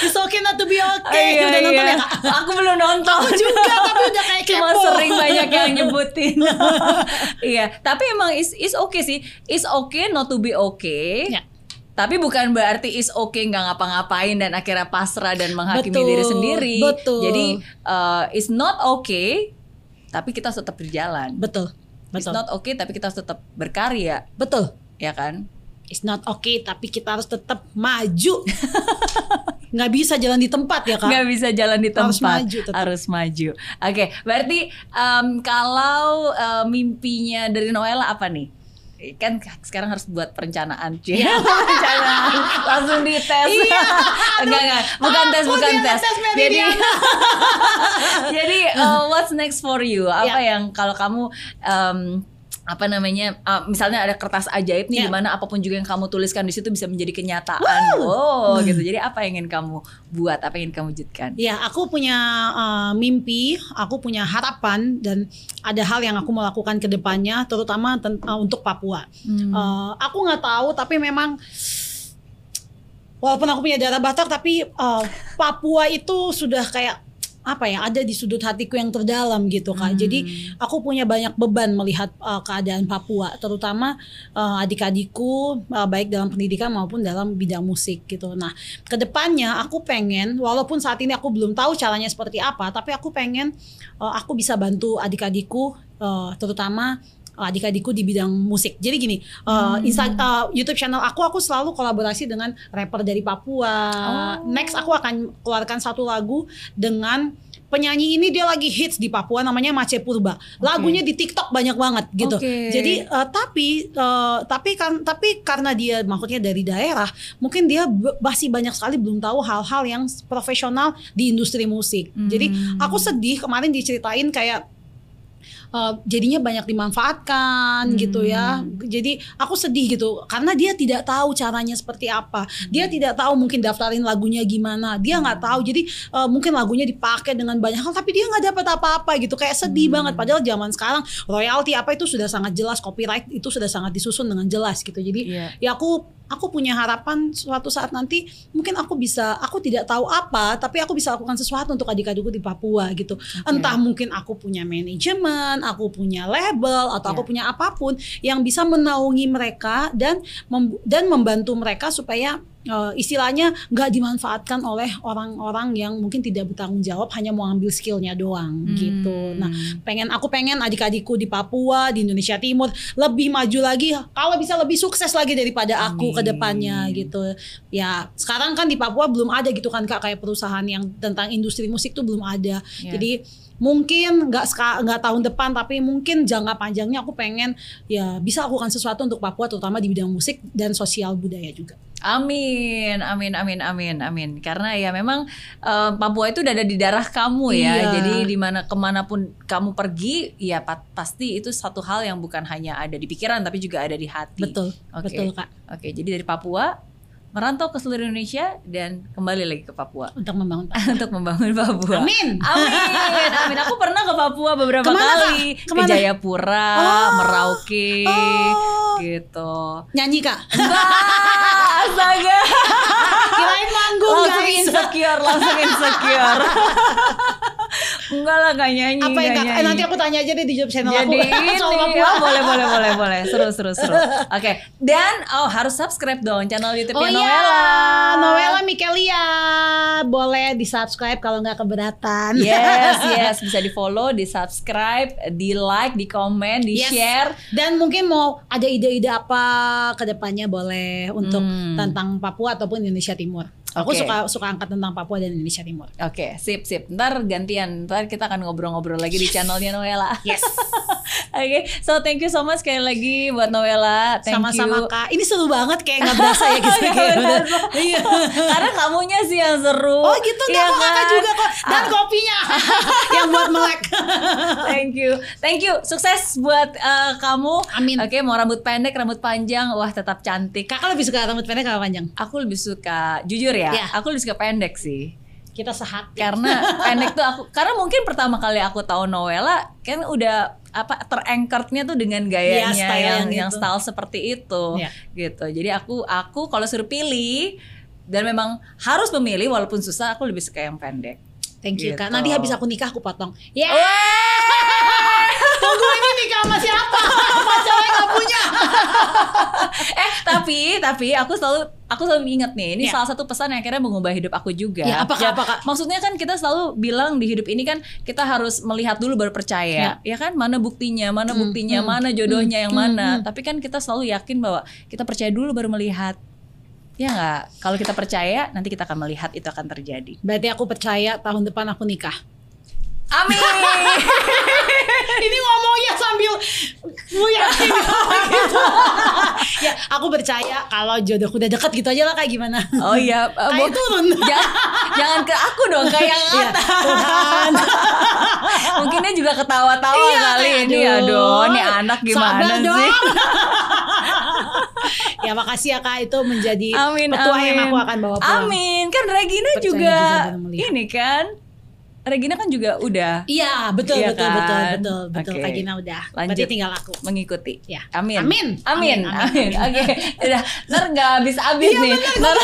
it's okay not to be okay. Iya, udah nonton iya. ya kak? Aku belum nonton. Aku juga tapi udah kayak Cuma sering banyak yang nyebutin. iya, tapi emang is is okay sih. Is okay not to be okay. Ya. Tapi bukan berarti is okay nggak ngapa-ngapain dan akhirnya pasrah dan menghakimi betul, diri sendiri. Betul. Jadi uh, is not okay, tapi kita harus tetap berjalan. Betul. Betul. It's not okay tapi kita harus tetap berkarya. Betul. Ya kan? It's not okay tapi kita harus tetap maju. nggak bisa jalan di tempat ya kak nggak bisa jalan di tempat harus maju tetap. harus maju oke okay, berarti um, kalau uh, mimpinya dari Noella apa nih kan sekarang harus buat perencanaan cuy ya. perencanaan. Langsung dites. Iya, enggak enggak. Bukan tes bukan tes, tes jadi jadi uh, what's next for you? Apa ya. yang kalau kamu um, apa namanya uh, misalnya ada kertas ajaib nih yeah. di mana apa pun juga yang kamu tuliskan di situ bisa menjadi kenyataan wow. oh hmm. gitu jadi apa yang ingin kamu buat apa yang ingin kamu wujudkan ya aku punya uh, mimpi aku punya harapan dan ada hal yang aku mau lakukan ke depannya terutama uh, untuk Papua hmm. uh, aku nggak tahu tapi memang walaupun aku punya darah Batak tapi uh, Papua itu sudah kayak apa ya ada di sudut hatiku yang terdalam gitu kak. Hmm. Jadi aku punya banyak beban melihat uh, keadaan Papua, terutama uh, adik-adikku uh, baik dalam pendidikan maupun dalam bidang musik gitu. Nah ke depannya aku pengen, walaupun saat ini aku belum tahu caranya seperti apa, tapi aku pengen uh, aku bisa bantu adik-adikku, uh, terutama adik-adikku di bidang musik. Jadi gini, uh, Insta, uh, YouTube channel aku aku selalu kolaborasi dengan rapper dari Papua. Oh. Next aku akan keluarkan satu lagu dengan penyanyi ini dia lagi hits di Papua namanya Mace Purba. Lagunya di TikTok banyak banget gitu. Okay. Jadi uh, tapi uh, tapi kan tapi karena dia maksudnya dari daerah, mungkin dia masih banyak sekali belum tahu hal-hal yang profesional di industri musik. Hmm. Jadi aku sedih kemarin diceritain kayak uh, jadinya banyak dimanfaatkan hmm. gitu ya. Jadi aku sedih gitu karena dia tidak tahu caranya seperti apa. Dia hmm. tidak tahu mungkin daftarin lagunya gimana. Dia nggak hmm. tahu. Jadi uh, mungkin lagunya dipakai dengan banyak hal tapi dia nggak dapat apa-apa gitu. Kayak sedih hmm. banget padahal zaman sekarang royalti apa itu sudah sangat jelas, copyright itu sudah sangat disusun dengan jelas gitu. Jadi yeah. ya aku aku punya harapan suatu saat nanti mungkin aku bisa aku tidak tahu apa tapi aku bisa lakukan sesuatu untuk adik-adikku di Papua gitu okay. entah mungkin aku punya manajemen aku punya label atau yeah. aku punya apa pun yang bisa menaungi mereka dan mem dan membantu mereka supaya uh, istilahnya nggak dimanfaatkan oleh orang-orang yang mungkin tidak bertanggung jawab hanya mau ambil skillnya doang hmm. gitu. Nah pengen aku pengen adik-adikku di Papua di Indonesia Timur lebih maju lagi kalau bisa lebih sukses lagi daripada aku ke depannya gitu. Ya sekarang kan di Papua belum ada gitu kan kak kayak perusahaan yang tentang industri musik tuh belum ada. Yeah. Jadi mungkin nggak nggak tahun depan tapi mungkin jangka panjangnya aku pengen ya bisa lakukan sesuatu untuk Papua terutama di bidang musik dan sosial budaya juga. Amin, amin, amin, amin, amin. Karena ya memang um, Papua itu udah ada di darah kamu ya. Iya. Jadi di mana ke mana pun kamu pergi, ya pasti itu satu hal yang bukan hanya ada di pikiran tapi juga ada di hati. Betul, okay. betul kak. Oke, jadi dari Papua merantau ke seluruh Indonesia dan kembali lagi ke Papua untuk membangun Papua. untuk membangun Papua. Amin. Amin. Amin. Aku pernah ke Papua beberapa Ke mana, kali. Kak? Ke Jayapura, oh. Merauke, oh. gitu. Nyanyi kak? Enggak, astaga. Kirain manggung langsung guys. insecure, langsung insecure. Enggak lah gak nyanyi Apa yang nyanyi. Eh, nanti aku tanya aja deh di job channel Jadi aku ini, oh, boleh boleh boleh boleh Seru seru seru Oke okay. Dan oh harus subscribe dong channel youtube oh, Noella. Noella Mikelia Boleh di subscribe kalau nggak keberatan Yes yes Bisa di follow Di subscribe Di like Di komen Di yes. share Dan mungkin mau ada ide-ide apa Ke depannya boleh Untuk hmm. tentang Papua Ataupun Indonesia Timur Aku okay. suka suka angkat tentang Papua dan Indonesia Timur. Oke, okay, sip sip. Ntar gantian, ntar kita akan ngobrol-ngobrol lagi di channelnya Noella. Yes. Oke, okay, so thank you so much sekali lagi buat Noella. Sama-sama kak. Ini seru banget kayak nggak berasa ya gitu. kayak iya. Karena kamunya sih yang seru. Oh gitu nggak ya, kok kakak kan? juga kok. Dan ah. kopinya yang buat melek. thank you, thank you. Sukses buat uh, kamu. Amin. Oke, okay, mau rambut pendek, rambut panjang, wah tetap cantik. Kakak lebih suka rambut pendek atau panjang? Aku lebih suka, jujur ya, ya. aku lebih suka pendek sih kita sehat karena pendek tuh aku karena mungkin pertama kali aku tahu Noella kan udah apa terangkertnya tuh dengan gayanya ya, style yang yang, gitu. style seperti itu ya. gitu jadi aku aku kalau suruh pilih dan memang harus memilih walaupun susah aku lebih suka yang pendek Thank you gitu. kak. Nanti habis aku nikah aku potong. Ya. Yeah. Tunggu ini nikah sama siapa? Pacarnya nggak punya. eh tapi tapi aku selalu aku selalu ingat nih ini yeah. salah satu pesan yang akhirnya mengubah hidup aku juga. Ya, apa ya, apa kak? Maksudnya kan kita selalu bilang di hidup ini kan kita harus melihat dulu baru percaya. Ya, ya kan mana buktinya, mana hmm, buktinya, hmm, mana jodohnya hmm, yang mana. Hmm, hmm. Tapi kan kita selalu yakin bahwa kita percaya dulu baru melihat. Ya nggak? Kalau kita percaya, nanti kita akan melihat itu akan terjadi. Berarti aku percaya tahun depan aku nikah. Amin. Ini ngomongnya sambil gue yakin gitu. ya, aku percaya kalau jodohku udah deket gitu aja lah kayak gimana. Oh iya, uh, kayak turun. Jangan, jangan ke aku dong kayak yang iya, Tuhan. Mungkin dia juga ketawa-tawa iya, kali ini. Aduh, ini anak gimana sih? ya makasih ya kak itu menjadi amin, petua amin. yang aku akan bawa pulang. Amin kan Regina Percaya juga ini kan Regina kan juga udah. Iya, betul iya betul, kan? betul betul betul okay. Regina udah. Lanjut Berarti tinggal aku mengikuti. Ya. Amin. Amin. Amin. Amin. Oke. Okay. Udah, ntar nggak habis-habis iya, nih. Ntar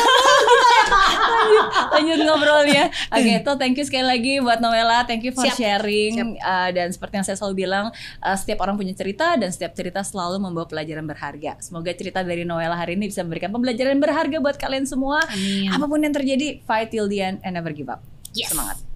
lanjut, lanjut ngobrolnya. Oke, okay, tuh thank you sekali lagi buat Noella. Thank you for Siap. sharing Siap. Uh, dan seperti yang saya selalu bilang, uh, setiap orang punya cerita dan setiap cerita selalu membawa pelajaran berharga. Semoga cerita dari Noella hari ini bisa memberikan pembelajaran berharga buat kalian semua. Amin. Apa pun yang terjadi, fight till the end and never give up. Yes. Semangat.